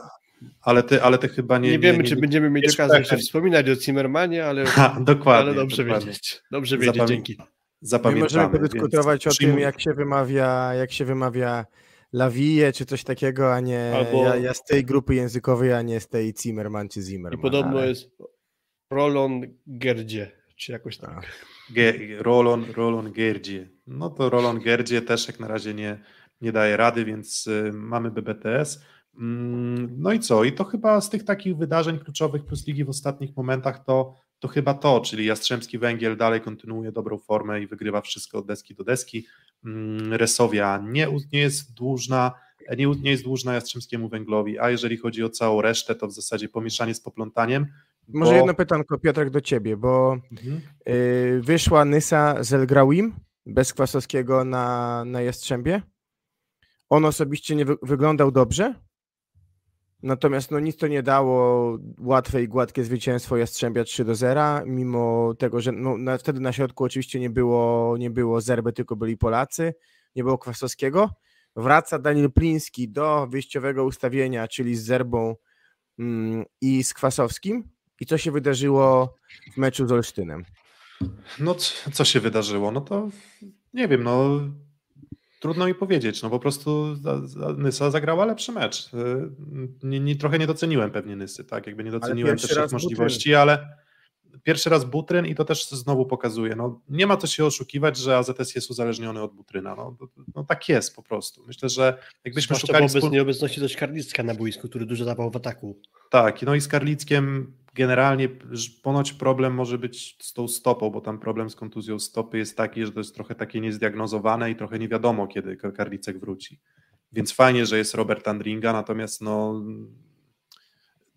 ale, ty, ale ty chyba nie... nie, wiemy, nie, czy będziemy mieć nie okazję jeszcze szpechem. wspominać o Zimmermanie, ale, Ha, dokładnie. ale dobrze dokładnie. wiedzieć. Dobrze wiedzieć, Zapamię- dzięki. My Zapamiętamy. możemy podyskutować o tym, jak się wymawia, jak się wymawia Lawije, czy coś takiego, a nie Albo- ja, ja z tej grupy językowej, a nie z tej Zimmerman czy I Zimmerman. podobno ale- jest Rolon Gerdzie, czy jakoś tak. Tak. Ge- Rolon, Rolon Gerdzie. No to Rolon Gerdzie też jak na razie nie, nie daje rady, więc y, mamy BBTS. Mm, No i co? I to chyba z tych takich wydarzeń kluczowych plus ligi w ostatnich momentach to, to chyba to, czyli Jastrzębski Węgiel dalej kontynuuje dobrą formę i wygrywa wszystko od deski do deski. Mm, Resowia nie, nie jest dłużna, nie, nie jest dłużna Jastrzębskiemu Węglowi, a jeżeli chodzi o całą resztę, to w zasadzie pomieszanie z poplątaniem. Może bo... jedno pytanko, Piotrek, do ciebie, bo Mhm. y, wyszła Nysa z Elgrauim bez Kwasowskiego na, na Jastrzębie. On osobiście nie wy, wyglądał dobrze, natomiast no, nic to nie dało łatwe i gładkie zwycięstwo Jastrzębia 3 do 0, mimo tego, że no, na, wtedy na środku oczywiście nie było, nie było Zerby, tylko byli Polacy, nie było Kwasowskiego. Wraca Daniel Pliński do wyjściowego ustawienia, czyli z Zerbą mm, i z Kwasowskim. I co się wydarzyło w meczu z Olsztynem? No co się wydarzyło? No to nie wiem, no trudno mi powiedzieć, no po prostu Nysa zagrała lepszy mecz. Y, Nie, nie, trochę nie doceniłem pewnie Nysy, tak, jakby nie doceniłem też ich możliwości, ale pierwszy raz Butryn i to też znowu pokazuje, no nie ma co się oszukiwać, że AZS jest uzależniony od Butryna, no, no tak jest po prostu. Myślę, że jakbyśmy Zwłaszcza szukali... wobec nieobecności Karlicka na boisku, który dużo dawał w ataku. Tak, no i z Karlickiem generalnie ponoć problem może być z tą stopą, bo tam problem z kontuzją stopy jest taki, że to jest trochę takie niezdiagnozowane i trochę nie wiadomo, kiedy Ka- Karlicek wróci. Więc fajnie, że jest Robert Andringa, natomiast no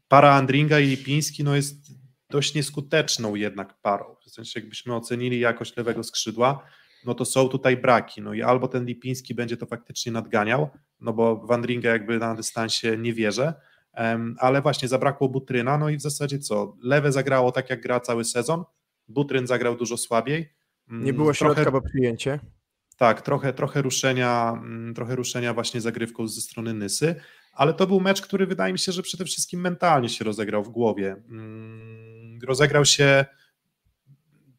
para Andringa i Lipiński no jest dość nieskuteczną jednak parą. W sensie jakbyśmy ocenili jakość lewego skrzydła, no to są tutaj braki. No i albo ten Lipiński będzie to faktycznie nadganiał, no bo w Andringa jakby na dystansie nie wierzę, ale właśnie zabrakło Butryna, no i w zasadzie co? Lewe zagrało tak, jak gra cały sezon, Butryn zagrał dużo słabiej. Mm, Nie było trochę- środka, bo przyjęcie. tak, trochę, trochę, ruszenia, mm, trochę ruszenia właśnie zagrywką ze strony Nysy, ale to był mecz, który wydaje mi się, że przede wszystkim mentalnie się rozegrał w głowie. Rozegrał się.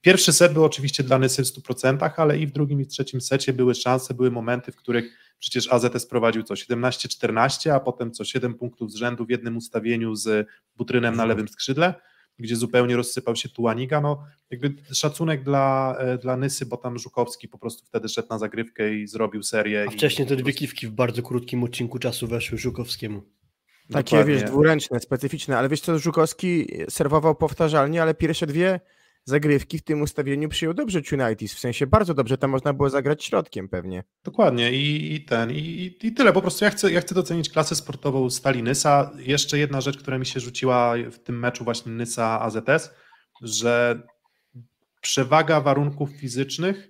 Pierwszy set był oczywiście dla Nysy w 100%, ale i w drugim i w trzecim secie były szanse, były momenty, w których przecież AZS prowadził co 17-14, a potem co 7 punktów z rzędu w jednym ustawieniu z Butrynem na lewym skrzydle, gdzie zupełnie rozsypał się Tuaniga. No, jakby szacunek dla, e, dla Nysy, bo tam Żukowski po prostu wtedy szedł na zagrywkę i zrobił serię. A wcześniej te dwie kiwki w bardzo krótkim odcinku czasu weszły Żukowskiemu. Takie, Dokładnie. wiesz, dwuręczne, specyficzne, ale wiesz co, Żukowski serwował powtarzalnie, ale pierwsze dwie zagrywki w tym ustawieniu przyjął dobrze United, w sensie bardzo dobrze, tam można było zagrać środkiem pewnie. Dokładnie i, i ten, i, i- tyle. Po prostu ja chcę, ja chcę docenić klasę sportową Stali Nysa. Jeszcze jedna rzecz, która mi się rzuciła w tym meczu właśnie Nysa AZS, że przewaga warunków fizycznych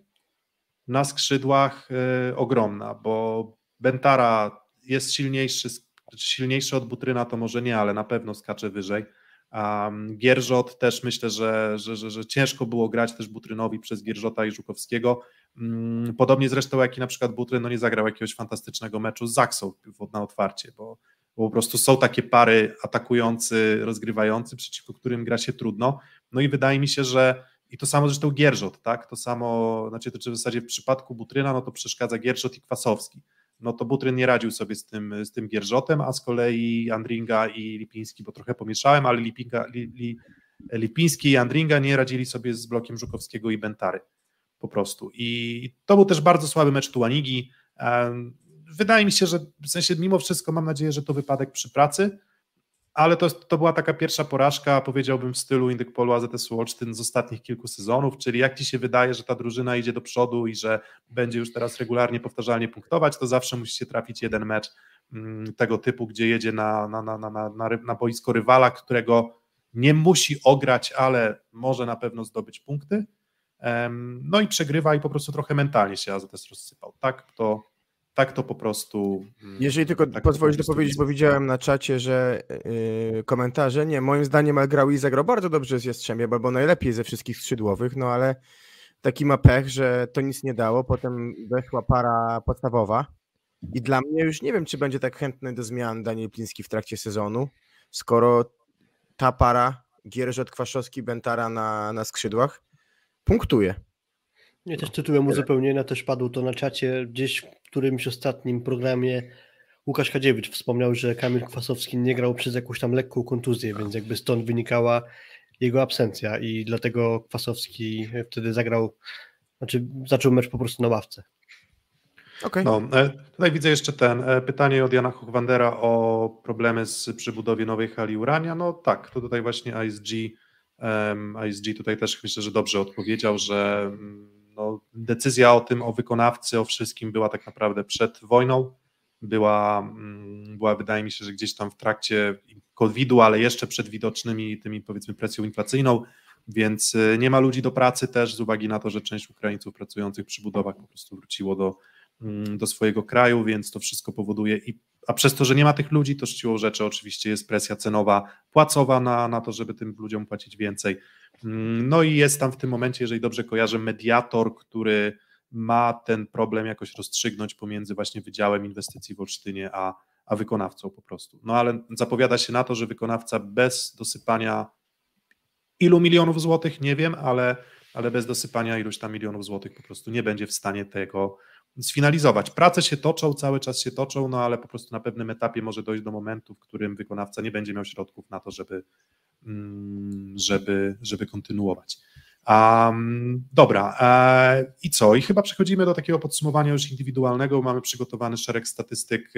na skrzydłach y, ogromna, bo Bentara jest silniejszy, silniejszy od Butryna, to może nie, ale na pewno skacze wyżej. Um, Gierżot też myślę, że, że, że, że ciężko było grać też Butrynowi przez Gierżota i Żukowskiego. Mm, Podobnie zresztą jak i na przykład Butryn no nie zagrał jakiegoś fantastycznego meczu z Zaksą na otwarcie, bo, bo po prostu są takie pary atakujący, rozgrywający, przeciwko którym gra się trudno. No i wydaje mi się, że i to samo zresztą Gierżot, tak? To samo, znaczy to w zasadzie w przypadku Butryna, no to przeszkadza Gierżot i Kwasowski. No to Butryn nie radził sobie z tym, z tym Gierżotem, a z kolei Andringa i Lipiński, bo trochę pomieszałem, ale Lipinga, li, li, Lipiński i Andringa nie radzili sobie z blokiem Żukowskiego i Bentary po prostu. I to był też bardzo słaby mecz Tuanigi. Wydaje mi się, że w sensie mimo wszystko mam nadzieję, że to wypadek przy pracy, ale to, to była taka pierwsza porażka, powiedziałbym w stylu Indykpolu AZS Olsztyn z ostatnich kilku sezonów, czyli jak Ci się wydaje, że ta drużyna idzie do przodu i że będzie już teraz regularnie, powtarzalnie punktować, to zawsze musi się trafić jeden mecz mm, tego typu, gdzie jedzie na, na, na, na, na, na, boisko rywala, którego nie musi ograć, ale może na pewno zdobyć punkty. No i przegrywa i po prostu trochę mentalnie się AZS rozsypał. Tak to, tak to po prostu. mm, Jeżeli tylko tak to pozwolisz dopowiedzieć, bo widziałem na czacie, że yy, komentarze, nie, moim zdaniem Elgraoui zagrał bardzo dobrze z Jastrzębie, bo, bo najlepiej ze wszystkich skrzydłowych, no ale taki ma pech, że to nic nie dało, potem weszła para podstawowa i dla mnie już nie wiem, czy będzie tak chętny do zmian Daniel Pliński w trakcie sezonu, skoro ta para Gierżot, Kwaszowski, Bentara na, na skrzydłach punktuje. Nie, też tytułem uzupełnienia też padło to na czacie gdzieś w którymś ostatnim programie Łukasz Kadziewicz wspomniał, że Kamil Kwasowski nie grał przez jakąś tam lekką kontuzję, więc jakby stąd wynikała jego absencja i dlatego Kwasowski wtedy zagrał, znaczy zaczął mecz po prostu na ławce. Okej. No, e, tutaj widzę jeszcze ten e, pytanie od Jana Hochwandera o problemy z przy budowie nowej hali Urania. No tak, to tutaj właśnie ISG, em, ISG tutaj też myślę, że dobrze odpowiedział, że mm, no, decyzja o tym, o wykonawcy, o wszystkim była tak naprawdę przed wojną. była, mm, była wydaje mi się, że gdzieś tam w trakcie COVID-u, ale jeszcze przed widocznymi tymi powiedzmy presją inflacyjną, więc y, nie ma ludzi do pracy też z uwagi na to, że część Ukraińców pracujących przy budowach po prostu wróciło do, mm, do swojego kraju, więc to wszystko powoduje i a przez to, że nie ma tych ludzi, to siłą rzeczy oczywiście jest presja cenowa, płacowa na, na to, żeby tym ludziom płacić więcej. Mm, no i jest tam w tym momencie, jeżeli dobrze kojarzę, mediator, który ma ten problem jakoś rozstrzygnąć pomiędzy właśnie Wydziałem Inwestycji w Olsztynie a, a wykonawcą po prostu. No ale zapowiada się na to, że wykonawca bez dosypania ilu milionów złotych, nie wiem, ale, ale bez dosypania iluś tam milionów złotych po prostu nie będzie w stanie tego sfinalizować. Prace się toczą, cały czas się toczą, no ale po prostu na pewnym etapie może dojść do momentu, w którym wykonawca nie będzie miał środków na to, żeby, żeby, żeby kontynuować. Um, dobra, e, i co? I chyba przechodzimy do takiego podsumowania już indywidualnego. Mamy przygotowany szereg statystyk,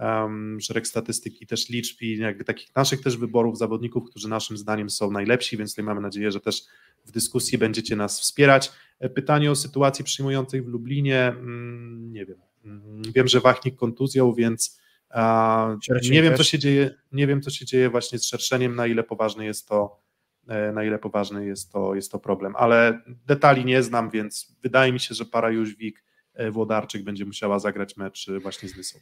um, szereg statystyk i też liczb i takich naszych też wyborów zawodników, którzy naszym zdaniem są najlepsi, więc tutaj mamy nadzieję, że też w dyskusji będziecie nas wspierać. E, pytanie o sytuacji przyjmującej w Lublinie, mm, nie wiem. Mm, wiem, że Wachnik kontuzją, więc nie wiem, co się dzieje, nie wiem, co się dzieje właśnie z szerszeniem, na ile poważny jest to E, na ile poważny jest to, jest to problem. Ale detali nie znam, więc wydaje mi się, że para Jóźwik e, Włodarczyk będzie musiała zagrać mecz e, właśnie z Lysą.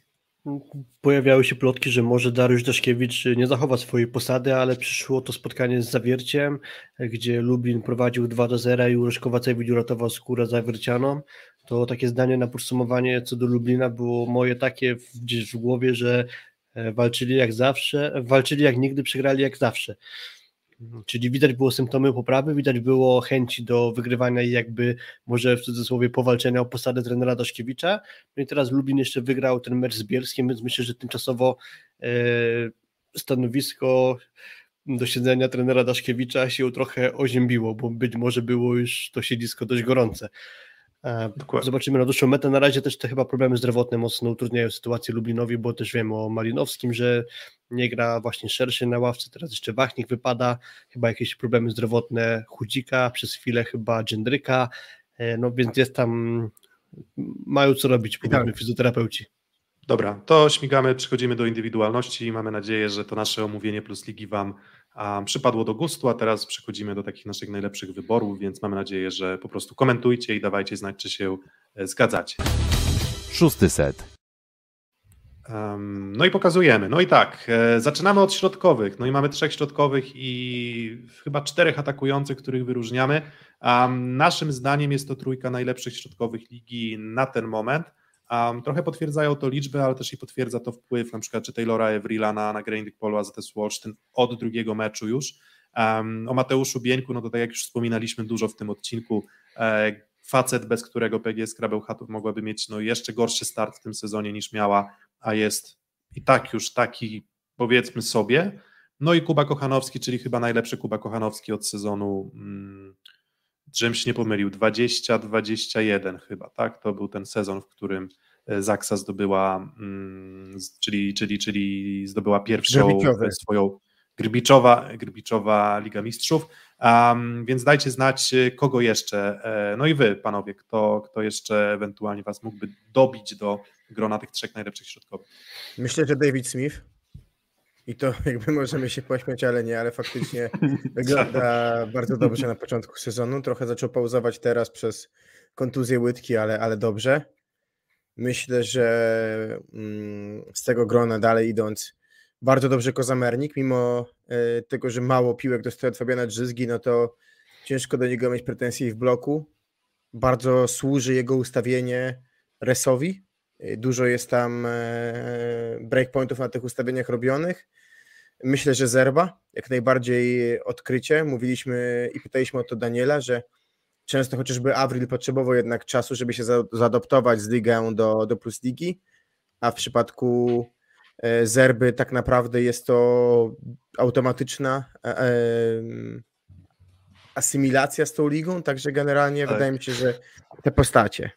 Pojawiały się plotki, że może Dariusz Daszkiewicz nie zachowa swojej posady, ale przyszło to spotkanie z Zawierciem, gdzie Lublin prowadził 2 do 0 i Urosz Kowacewicz uratował skórę Zawiercianom. To takie zdanie na podsumowanie co do Lublina było moje takie gdzieś w głowie, że walczyli jak zawsze, walczyli jak nigdy, przegrali jak zawsze. Mhm. Czyli widać było symptomy poprawy, widać było chęci do wygrywania i jakby może w cudzysłowie powalczenia o posadę trenera Daszkiewicza. No i teraz Lubin jeszcze wygrał ten mecz z Bielskiem, więc myślę, że tymczasowo e, stanowisko do siedzenia trenera Daszkiewicza się trochę oziębiło, bo być może było już to siedzisko dość gorące. E, Dokładnie. Zobaczymy na dłuższą metę. Na razie też te chyba problemy zdrowotne mocno utrudniają sytuację Lublinowi, bo też wiemy o Malinowskim, że nie gra właśnie szerszy na ławce, teraz jeszcze Wachnik wypada, chyba jakieś problemy zdrowotne Chudzika, przez chwilę chyba Dżendryka, e, no więc jest tam, mają co robić powiedzmy fizjoterapeuci. Dobra, to śmigamy, przechodzimy do indywidualności mamy nadzieję, że to nasze omówienie plus ligi Wam a, przypadło do gustu, a teraz przechodzimy do takich naszych najlepszych wyborów, więc mamy nadzieję, że po prostu komentujcie i dawajcie znać, czy się e, zgadzacie. Szósty set. Um, no i pokazujemy. No i tak, e, zaczynamy od środkowych. No i mamy trzech środkowych i chyba czterech atakujących, których wyróżniamy. Um, naszym zdaniem jest to trójka najlepszych środkowych ligi na ten moment. Um, trochę potwierdzają to liczby, ale też i potwierdza to wpływ na przykład czy Taylora Evrila na, na Greindyk Polu AZS Wolsztyn od drugiego meczu już. Um, o Mateuszu Bieńku, no to tak jak już wspominaliśmy dużo w tym odcinku, e, facet, bez którego PGS Krabełchatów mogłaby mieć no, jeszcze gorszy start w tym sezonie niż miała, a jest i tak już taki powiedzmy sobie. No i Kuba Kochanowski, czyli chyba najlepszy Kuba Kochanowski od sezonu mm, żebym się nie pomylił, 20-21 chyba, tak? To był ten sezon, w którym e, Zaksa zdobyła, mm, czyli, czyli, czyli zdobyła pierwszą swoją Grbiczowa, Grbiczowa Liga Mistrzów, um, więc dajcie znać, e, kogo jeszcze, e, no i wy, panowie, kto, kto jeszcze ewentualnie was mógłby dobić do grona tych trzech najlepszych środkowych. Myślę, że David Smith. I to jakby możemy się pośmiać, ale nie, ale faktycznie wygląda bardzo dobrze na początku sezonu. Trochę zaczął pauzować teraz przez kontuzję łydki, ale, ale dobrze. Myślę, że mm, z tego grona dalej idąc, bardzo dobrze Kozamernik, mimo e, tego, że mało piłek dostaje od Fabiana Drzyzgi, no to ciężko do niego mieć pretensje w bloku. Bardzo służy jego ustawienie Resowi. E, dużo jest tam e, breakpointów na tych ustawieniach robionych. Myślę, że Zerba, jak najbardziej odkrycie. Mówiliśmy i pytaliśmy o to Daniela, że często chociażby Avril potrzebował jednak czasu, żeby się zaadoptować z ligę do, do Plus Ligi, a w przypadku e, Zerby tak naprawdę jest to automatyczna e, asymilacja z tą ligą, także generalnie tak. wydaje mi się, że te postacie.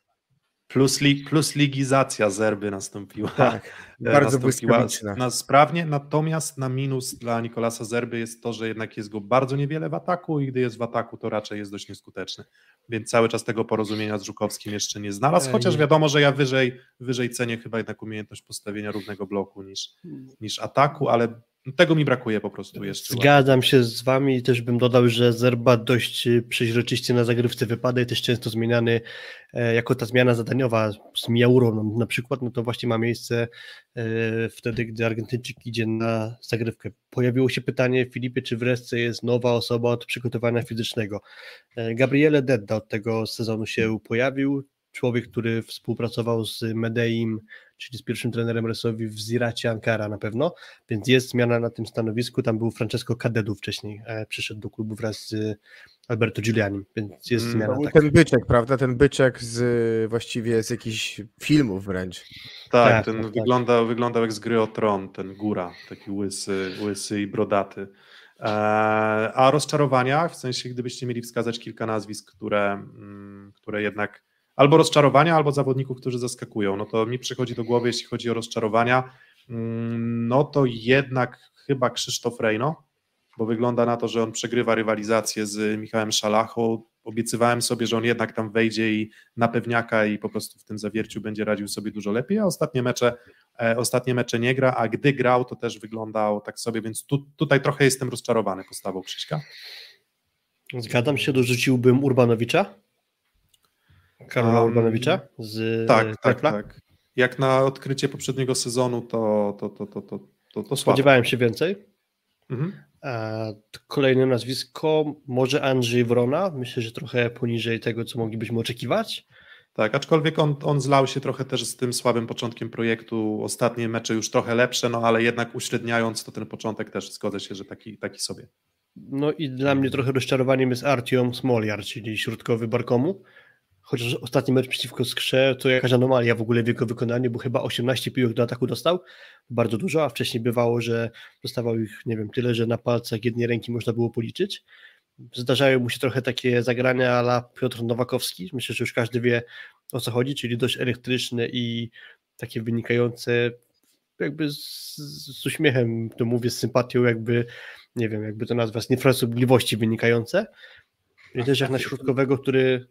Plus, li, plus ligizacja Zerby nastąpiła. Tak, E, bardzo nastąpiła błyskawiczna. na sprawnie, natomiast na minus dla Nikolasa Zerby jest to, że jednak jest go bardzo niewiele w ataku i gdy jest w ataku, to raczej jest dość nieskuteczny. Więc cały czas tego porozumienia z Żukowskim jeszcze nie znalazł, Ej. chociaż wiadomo, że ja wyżej, wyżej cenię chyba jednak umiejętność postawienia równego bloku niż, niż ataku, ale tego mi brakuje po prostu jeszcze. Zgadzam się z wami i też bym dodał, że Zerba dość przeźroczyście na zagrywce wypada i też często zmieniany e, jako ta zmiana zadaniowa z Miaurą no, na przykład, no to właśnie ma miejsce e, wtedy, gdy Argentyńczyk idzie na zagrywkę. Pojawiło się pytanie Filipie, czy wreszcie jest nowa osoba od przygotowania fizycznego. E, Gabriele Dedda od tego sezonu się pojawił, człowiek, który współpracował z Medeim, czyli z pierwszym trenerem Resowi w Ziracie Ankara na pewno, więc jest zmiana na tym stanowisku, tam był Francesco Cadedu wcześniej, e, przyszedł do klubu wraz z Alberto Giuliani, więc jest Mm, zmiana tak. ten byczek, prawda? Ten byczek z właściwie z jakichś filmów wręcz. Tak, Tak, ten tak, tak. wygląda, wyglądał jak z gry o tron, ten góra, taki łysy, łysy i brodaty. E, a rozczarowania, w sensie gdybyście mieli wskazać kilka nazwisk, które, mm, które jednak albo rozczarowania, albo zawodników, którzy zaskakują, no to mi przychodzi do głowy, jeśli chodzi o rozczarowania, mm, no to jednak chyba Krzysztof Rejno, bo wygląda na to, że on przegrywa rywalizację z Michałem Szalachą. Obiecywałem sobie, że on jednak tam wejdzie i na pewniaka i po prostu w tym zawierciu będzie radził sobie dużo lepiej, a ostatnie mecze, e, ostatnie mecze nie gra, a gdy grał, to też wyglądał tak sobie, więc tu, tutaj trochę jestem rozczarowany postawą Krzyśka. Zgadzam się, dorzuciłbym Urbanowicza, Karola Urbanowicza z Tak, e, tak, Krepla. tak. Jak na odkrycie poprzedniego sezonu, to, to, to, to, to, to, to słabo. Spodziewałem się więcej. Mhm. Kolejne nazwisko, może Andrzej Wrona, myślę, że trochę poniżej tego, co moglibyśmy oczekiwać. Tak, aczkolwiek on, on zlał się trochę też z tym słabym początkiem projektu. Ostatnie mecze już trochę lepsze, no ale jednak uśredniając, to ten początek też zgodzę się, że taki, taki sobie. No i dla mnie trochę rozczarowaniem jest Artiom Smoliar, czyli środkowy Barkomu. Chociaż ostatni mecz przeciwko Skrze to jakaś anomalia w ogóle w jego wykonaniu, bo chyba 18 piłek do ataku dostał, bardzo dużo, a wcześniej bywało, że dostawał ich, nie wiem, tyle, że na palcach jednej ręki można było policzyć. Zdarzają mu się trochę takie zagrania ala Piotr Nowakowski, myślę, że już każdy wie o co chodzi, czyli dość elektryczne i takie wynikające jakby z, z uśmiechem, to mówię z sympatią, jakby nie wiem, jakby to nazwać, z niefrasobliwości wynikające. Też jak na środkowego, który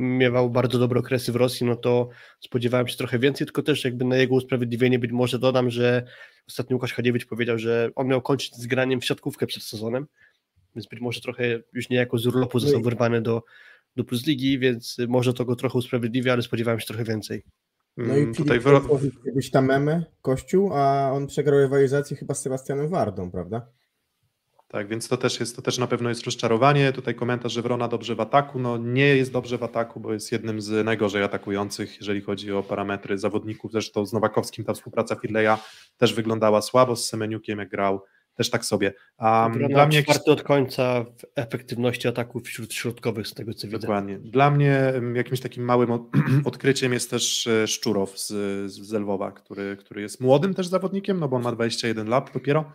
miewał bardzo dobre okresy w Rosji, no to spodziewałem się trochę więcej, tylko też jakby na jego usprawiedliwienie być może dodam, że ostatnio Łukasz Chadziewicz powiedział, że on miał kończyć z graniem w siatkówkę przed sezonem, więc być może trochę już niejako z urlopu został i- wyrwany do, do Plus Ligi, więc może to go trochę usprawiedliwia, ale spodziewałem się trochę więcej. No i Mm, tutaj Filip kiedyś tam memy, Kościół, a on przegrał rywalizację chyba z Sebastianem Wardą, prawda? Tak, więc to też jest, to też na pewno jest rozczarowanie. Tutaj komentarz, że Wrona dobrze w ataku. No nie jest dobrze w ataku, bo jest jednym z najgorzej atakujących, jeżeli chodzi o parametry zawodników. Zresztą z Nowakowskim ta współpraca Firleja też wyglądała słabo, z Semeniukiem jak grał, też tak sobie. A Wrona dla mnie czwarty od końca w efektywności ataków wśród środkowych, z tego co widzę. dokładnie. Dla mnie jakimś takim małym od- odkryciem jest też e, Szczurow z, z Lwowa, który, który jest młodym też zawodnikiem, no bo on ma 21 lat dopiero,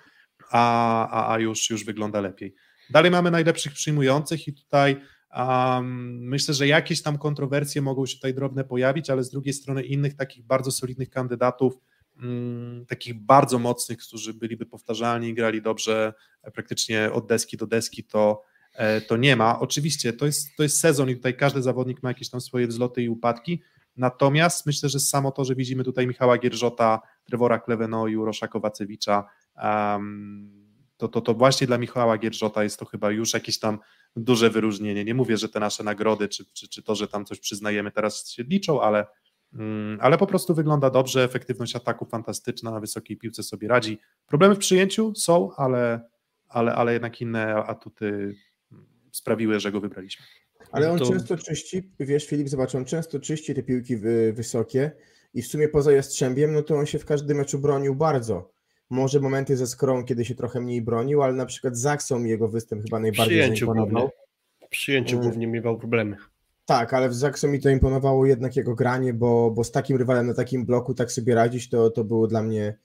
a, a, a już, już wygląda lepiej. Dalej mamy najlepszych przyjmujących i tutaj um, myślę, że jakieś tam kontrowersje mogą się tutaj drobne pojawić, ale z drugiej strony innych takich bardzo solidnych kandydatów, mm, takich bardzo mocnych, którzy byliby powtarzalni, grali dobrze e, praktycznie od deski do deski, to, e, to nie ma. Oczywiście to jest, to jest sezon i tutaj każdy zawodnik ma jakieś tam swoje wzloty i upadki, natomiast myślę, że samo to, że widzimy tutaj Michała Gierżota, Trevora Klevenoju, Rosza Kowacewicza, um, to, to, to właśnie dla Michała Gierżota jest to chyba już jakieś tam duże wyróżnienie. Nie mówię, że te nasze nagrody, czy, czy, czy to, że tam coś przyznajemy teraz się liczą, ale, mm, ale po prostu wygląda dobrze, efektywność ataku fantastyczna, na wysokiej piłce sobie radzi. Problemy w przyjęciu są, ale, ale, ale jednak inne atuty mm, sprawiły, że go wybraliśmy. Ale on To- często czyści, wiesz Filip, zobacz, on często czyści te piłki wy, wysokie i w sumie poza Jastrzębiem, no to on się w każdym meczu bronił bardzo. Może momenty ze Skrą, kiedy się trochę mniej bronił, ale na przykład z Zaksą jego występ chyba najbardziej przyjęciu zaimponował. W przyjęciu Mm. głównie miewał problemy. Tak, ale w Zaksą mi to imponowało jednak jego granie, bo, bo z takim rywalem na takim bloku tak sobie radzić, to, to było dla mnie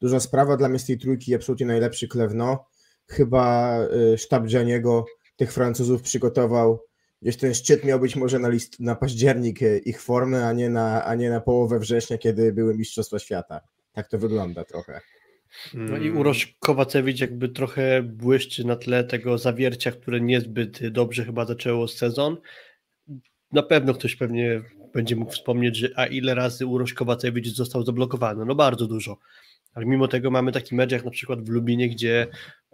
duża sprawa. Dla mnie z tej trójki absolutnie najlepszy Klewno. Chyba y, sztab Gianniego tych Francuzów przygotował gdzieś ten szczyt miał być może na, list, na październik e, ich formy, a nie, na, a nie na połowę września, kiedy były Mistrzostwa Świata. Tak to wygląda trochę. No i Urosz Kowacewicz jakby trochę błyszczy na tle tego zawiercia, które niezbyt dobrze chyba zaczęło sezon. Na pewno ktoś pewnie będzie mógł wspomnieć, że a ile razy Urosz Kowacewicz został zablokowany? No bardzo dużo. Ale mimo tego mamy taki mecz jak na przykład w Lubinie, gdzie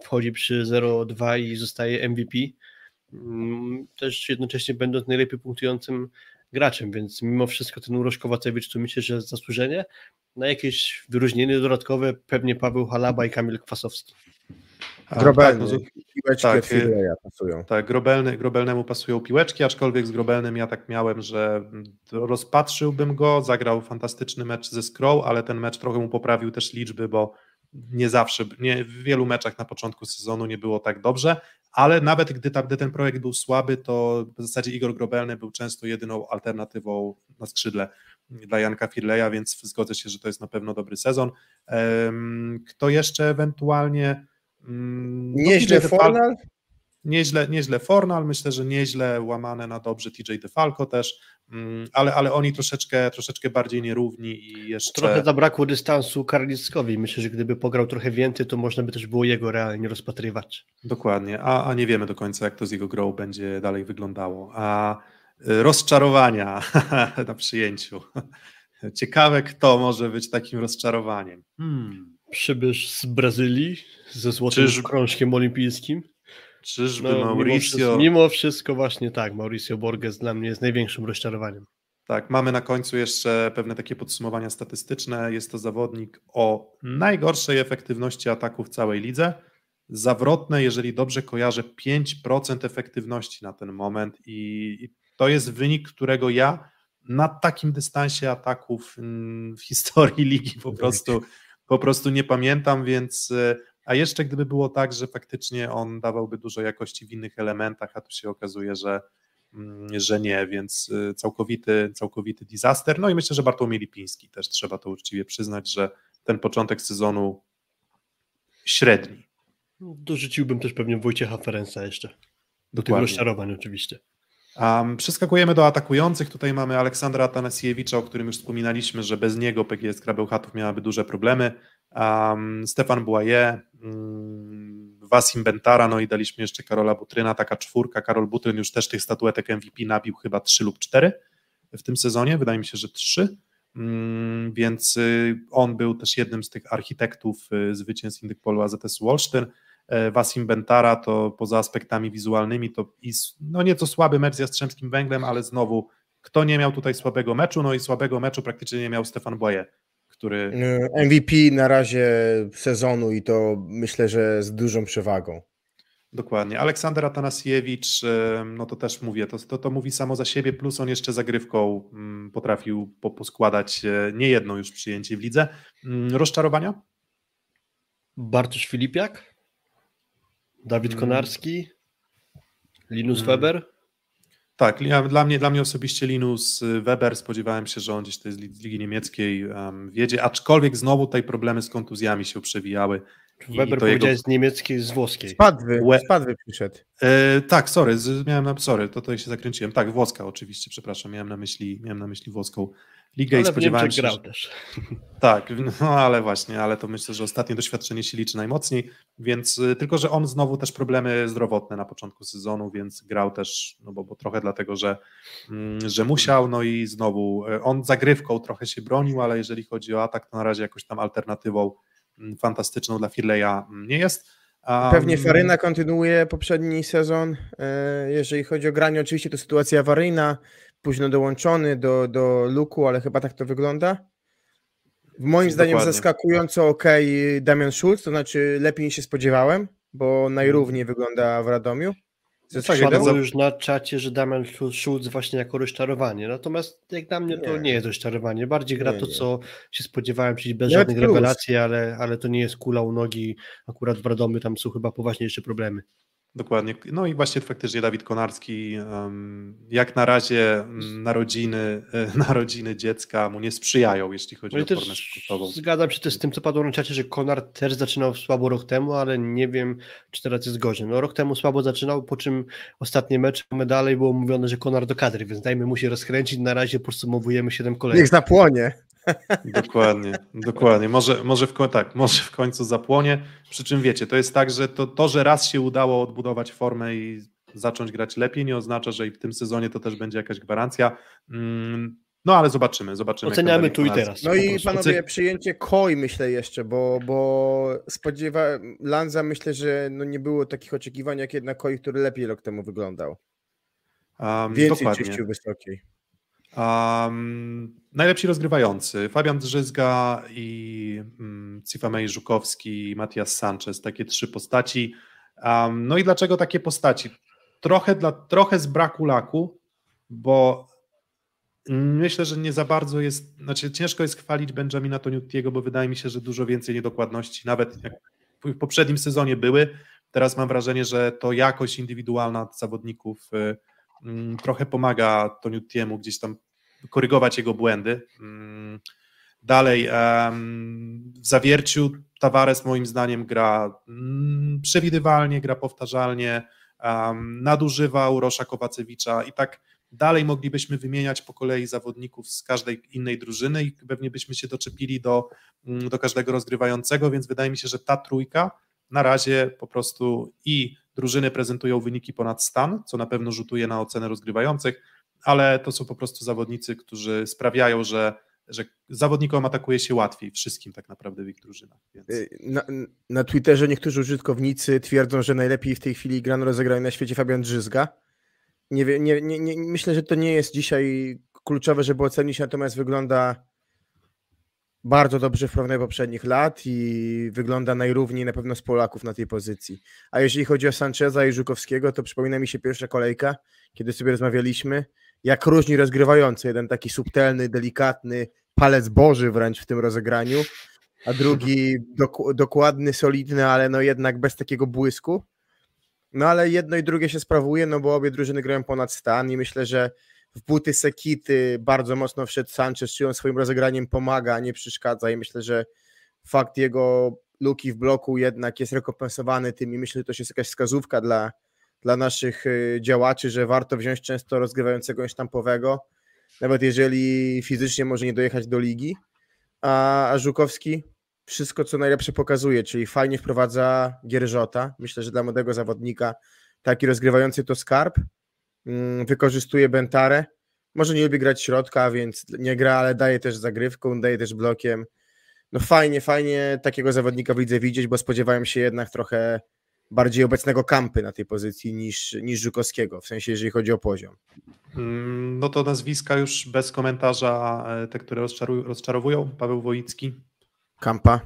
wchodzi przy 0-2 i zostaje MVP. Mm, też jednocześnie będąc najlepiej punktującym graczem, więc mimo wszystko ten Urosz Kowacewicz to myślę, że zasłużenie. Na jakieś wyróżnienie dodatkowe pewnie Paweł Halaba i Kamil Kwasowski. Grobelny, tak, piłeczki tak, od Fileja pasują. Tak, Grobelny, Grobelnemu pasują piłeczki, aczkolwiek z Grobelnym ja tak miałem, że rozpatrzyłbym go, zagrał fantastyczny mecz ze Scroll, ale ten mecz trochę mu poprawił też liczby, bo nie zawsze, nie, w wielu meczach na początku sezonu nie było tak dobrze, ale nawet gdy, ta, gdy ten projekt był słaby, to w zasadzie Igor Grobelny był często jedyną alternatywą na skrzydle dla Janka Firleja, więc zgodzę się, że to jest na pewno dobry sezon. Kto jeszcze ewentualnie Mm, no, nieźle Fornal? Nieźle, nieźle Fornal, myślę, że nieźle łamane na dobrze TJ DeFalco też, mm, ale, ale oni troszeczkę, troszeczkę bardziej nierówni i jeszcze... Trochę zabrakło dystansu Karlickowi. Myślę, że gdyby pograł trochę więcej, to można by też było jego realnie rozpatrywać. Dokładnie, a, a nie wiemy do końca, jak to z jego grą będzie dalej wyglądało. A y, rozczarowania na przyjęciu. Ciekawe, kto może być takim rozczarowaniem. Hmm. Przybysz z Brazylii ze złotym Czyż... krążkiem olimpijskim. Czyżby no, Mauricio... Mimo wszystko, mimo wszystko właśnie tak, Mauricio Borges dla mnie jest największym rozczarowaniem. Tak, mamy na końcu jeszcze pewne takie podsumowania statystyczne. Jest to zawodnik o najgorszej efektywności ataku w całej lidze. Zawrotne, jeżeli dobrze kojarzę, 5% efektywności na ten moment i to jest wynik, którego ja na takim dystansie ataków mm, w historii ligi po prostu po prostu nie pamiętam, więc e, a jeszcze gdyby było tak, że faktycznie on dawałby dużo jakości w innych elementach, a tu się okazuje, że, mm, że nie, więc e, całkowity, całkowity disaster. No i myślę, że Bartłomiej Lipiński też trzeba to uczciwie przyznać, że ten początek sezonu średni. Dorzuciłbym też pewnie Wojciecha Ferenca jeszcze. Do tych rozczarowań oczywiście. Um, przeskakujemy do atakujących. Tutaj mamy Aleksandra Atanasiewicza, o którym już wspominaliśmy, że bez niego PGS Krabełchatów miałaby duże problemy. Um, Stefan Błaje, um, Bentara, no i daliśmy jeszcze Karola Butryna, taka czwórka. Karol Butryn już też tych statuetek MVP nabił chyba trzy lub cztery w tym sezonie, wydaje mi się, że trzy. Mm, więc y, on był też jednym z tych architektów y, zwycięstw Indykpolu AZS Wolsztyn. E, Wasim Bentara, to poza aspektami wizualnymi, to no nieco słaby mecz z Jastrzębskim Węglem, ale znowu, kto nie miał tutaj słabego meczu? No i słabego meczu praktycznie nie miał Stefan Boye, który... E, MVP na razie sezonu i to myślę, że z dużą przewagą. Dokładnie. Aleksander Atanasiewicz, e, no to też mówię, to, to, to mówi samo za siebie, plus on jeszcze zagrywką mm, potrafił poskładać niejedną już przyjęcie w lidze. Mm, rozczarowania? Bartosz Filipiak? Dawid hmm. Konarski, Linus hmm. Weber. Tak, dla mnie, dla mnie osobiście Linus Weber, spodziewałem się, że on gdzieś z Ligi Niemieckiej um, wiedzie, aczkolwiek znowu tutaj problemy z kontuzjami się przewijały. Weber powiedział jego... z niemieckiej, z włoskiej. Spadwy, We... spadwy przyszedł. E, tak, sorry, z, miałem na, sorry, to tutaj się zakręciłem. Tak, włoska oczywiście, przepraszam, miałem na myśli, miałem na myśli włoską ligę ale i spodziewałem się, grał też. Tak, no ale właśnie, ale to myślę, że ostatnie doświadczenie się liczy najmocniej, więc y, tylko, że on znowu też problemy zdrowotne na początku sezonu, więc grał też, no bo, bo trochę dlatego, że, mm, że musiał, no i znowu y, on zagrywką trochę się bronił, ale jeżeli chodzi o atak, to na razie jakoś tam alternatywą mm, fantastyczną dla Firleya mm, nie jest. Um, Pewnie Faryna kontynuuje poprzedni sezon, e, jeżeli chodzi o granie, oczywiście to sytuacja awaryjna, późno dołączony do, do luku, ale chyba tak to wygląda. Moim zdaniem Dokładnie. zaskakująco ok Damian Schulz, to znaczy lepiej niż się spodziewałem, bo najrówniej mm. wygląda w Radomiu. Tak, Padło już na czacie, że Damian Schulz właśnie jako rozczarowanie. Natomiast jak dla mnie to nie, nie jest rozczarowanie. Bardziej gra nie, to, co się spodziewałem, czyli bez Nawet żadnych plus. rewelacji, ale, ale to nie jest kula u nogi. Akurat w Radomiu tam są chyba poważniejsze problemy. Dokładnie. No i właśnie faktycznie Dawid Konarski, jak na razie narodziny, narodziny dziecka mu nie sprzyjają, jeśli chodzi no o formę sportową. Zgadzam się też z tym, co padło na czacie, że Konar też zaczynał słabo rok temu, ale nie wiem, czy teraz jest gorzej. No rok temu słabo zaczynał, po czym ostatnie mecze medale było mówione, że Konar do kadry, więc dajmy mu się rozkręcić. Na razie podsumowujemy 7 kolejnych. Niech zapłonie. Dokładnie, dokładnie. Może, może, w, tak, może w końcu zapłonie. Przy czym wiecie, to jest tak, że to, to, że raz się udało odbudować formę i zacząć grać lepiej, nie oznacza, że i w tym sezonie to też będzie jakaś gwarancja. Mm, no ale zobaczymy, zobaczymy. Oceniamy tu i teraz. No i panowie, przyjęcie Koi myślę jeszcze, bo, bo spodziewa Lanza myślę, że no nie było takich oczekiwań jak jednak Koi, który lepiej rok temu wyglądał. Um, Więcej dokładnie. czyścił wysokiej. Um, najlepsi rozgrywający Fabian Drzyzga i um, Cifamej Żukowski Matias Sanchez, takie trzy postaci. Um, no i dlaczego takie postaci? Trochę, dla, trochę z braku laku, bo myślę, że nie za bardzo jest, znaczy ciężko jest chwalić Benjamina Toniutiego, bo wydaje mi się, że dużo więcej niedokładności, nawet jak w poprzednim sezonie były, teraz mam wrażenie, że to jakość indywidualna zawodników y, mm, trochę pomaga Toniutiemu gdzieś tam korygować jego błędy. Mm, dalej, w zawierciu Tavares moim zdaniem gra mm, przewidywalnie, gra powtarzalnie, nadużywa Urosza Kowacewicza i tak dalej moglibyśmy wymieniać po kolei zawodników z każdej innej drużyny i pewnie byśmy się doczepili do, mm, do każdego rozgrywającego, więc wydaje mi się, że ta trójka na razie po prostu i drużyny prezentują wyniki ponad stan, co na pewno rzutuje na ocenę rozgrywających, ale to są po prostu zawodnicy, którzy sprawiają, że, że zawodnikom atakuje się łatwiej, wszystkim tak naprawdę w ich drużynach. Więc... Y, na, na Twitterze niektórzy użytkownicy twierdzą, że najlepiej w tej chwili gra rozegrany na świecie Fabian Drzyzga. Nie, nie, nie, nie, myślę, że to nie jest dzisiaj kluczowe, żeby ocenić, natomiast wygląda bardzo dobrze w porównaniu poprzednich lat i wygląda najrówniej na pewno z Polaków na tej pozycji. A jeżeli chodzi o Sancheza i Żukowskiego, to przypomina mi się pierwsza kolejka, kiedy sobie rozmawialiśmy jak różni rozgrywający. Jeden taki subtelny, delikatny, palec boży wręcz w tym rozegraniu, a drugi dok dokładny, solidny, ale no jednak bez takiego błysku. No ale jedno i drugie się sprawuje, no bo obie drużyny grają ponad stan i myślę, że w buty Sekity bardzo mocno wszedł Sanchez, czy on swoim rozegraniem pomaga, a nie przeszkadza i myślę, że fakt jego luki w bloku jednak jest rekompensowany tym i myślę, że to jest jakaś wskazówka dla, dla naszych y, działaczy, że warto wziąć często rozgrywającego sztampowego, nawet jeżeli fizycznie może nie dojechać do ligi, a, Żukowski wszystko co najlepsze pokazuje, czyli fajnie wprowadza Gierżota. Myślę, że dla młodego zawodnika taki rozgrywający to skarb. Mm, wykorzystuje Bentarę. Może nie lubi grać środka, więc nie gra, ale daje też zagrywką, daje też blokiem. No fajnie, fajnie takiego zawodnika widzę widzieć, bo spodziewałem się jednak trochę bardziej obecnego Kampy na tej pozycji niż, niż Żukowskiego, w sensie jeżeli chodzi o poziom. Mm, no to nazwiska już bez komentarza, e, te, które rozczarowują. Paweł Wojicki. Kampa.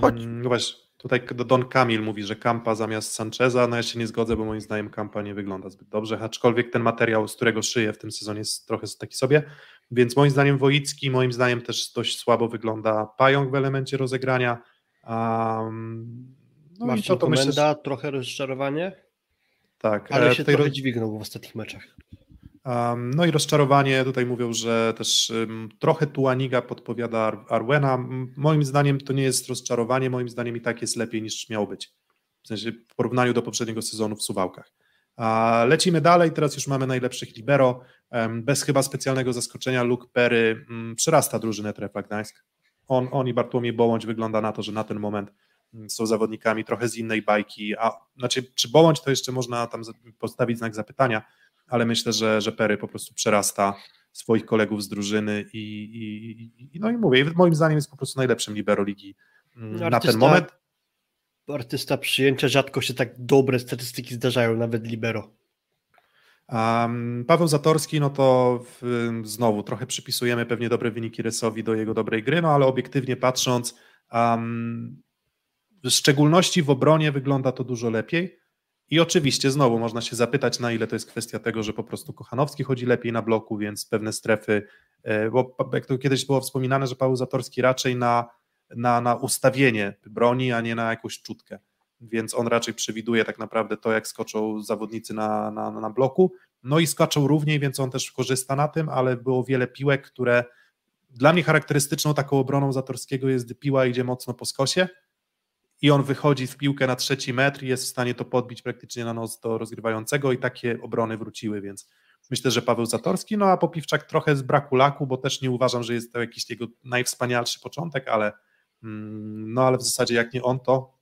Chodź. No właśnie, tutaj Don Kamil mówi, że Kampa zamiast Sancheza, no ja się nie zgodzę, bo moim zdaniem Kampa nie wygląda zbyt dobrze, aczkolwiek ten materiał, z którego szyję w tym sezonie jest trochę taki sobie, więc moim zdaniem Wojicki, moim zdaniem też dość słabo wygląda Pająk w elemencie rozegrania. Um, no Marcin to, to Komenda, myślę, trochę rozczarowanie. Tak. Ale e, się trochę dźwignął w ostatnich meczach. Um, no i rozczarowanie, tutaj mówią, że też um, trochę Tuaniga podpowiada Ar Arwena. Moim zdaniem to nie jest rozczarowanie, moim zdaniem i tak jest lepiej niż miał być. W sensie w porównaniu do poprzedniego sezonu w Suwałkach. A lecimy dalej, teraz już mamy najlepszych libero. Um, bez chyba specjalnego zaskoczenia Luke Perry mm, przerasta drużynę Trefla Gdańsk. On, on i Bartłomiej Bołądź wygląda na to, że na ten moment są zawodnikami trochę z innej bajki, a znaczy czy Bołądź to jeszcze można tam postawić znak zapytania, ale myślę, że, że Perry po prostu przerasta swoich kolegów z drużyny i, i, i no i mówię, moim zdaniem jest po prostu najlepszym libero ligi artysta, mm, na ten moment. Artysta przyjęcia, rzadko się tak dobre statystyki zdarzają, nawet libero. Um, Paweł Zatorski, no to w, znowu trochę przypisujemy pewnie dobre wyniki Resowi do jego dobrej gry, no ale obiektywnie patrząc, um, w szczególności w obronie wygląda to dużo lepiej. I oczywiście znowu można się zapytać, na ile to jest kwestia tego, że po prostu Kochanowski chodzi lepiej na bloku, więc pewne strefy, e, bo jak to kiedyś było wspominane, że Paweł Zatorski raczej na, na, na ustawienie broni, a nie na jakąś czutkę. więc on raczej przewiduje tak naprawdę to, jak skoczą zawodnicy na, na, na bloku. No i skaczą równiej, więc on też korzysta na tym, ale było wiele piłek, które dla mnie charakterystyczną taką obroną Zatorskiego jest, piła idzie mocno po skosie i on wychodzi w piłkę na trzeci metr i jest w stanie to podbić praktycznie na nos do rozgrywającego i takie obrony wróciły, więc myślę, że Paweł Zatorski, no a Popiwczak trochę z braku laku, bo też nie uważam, że jest to jakiś jego najwspanialszy początek, ale mm, no ale w zasadzie jak nie on, to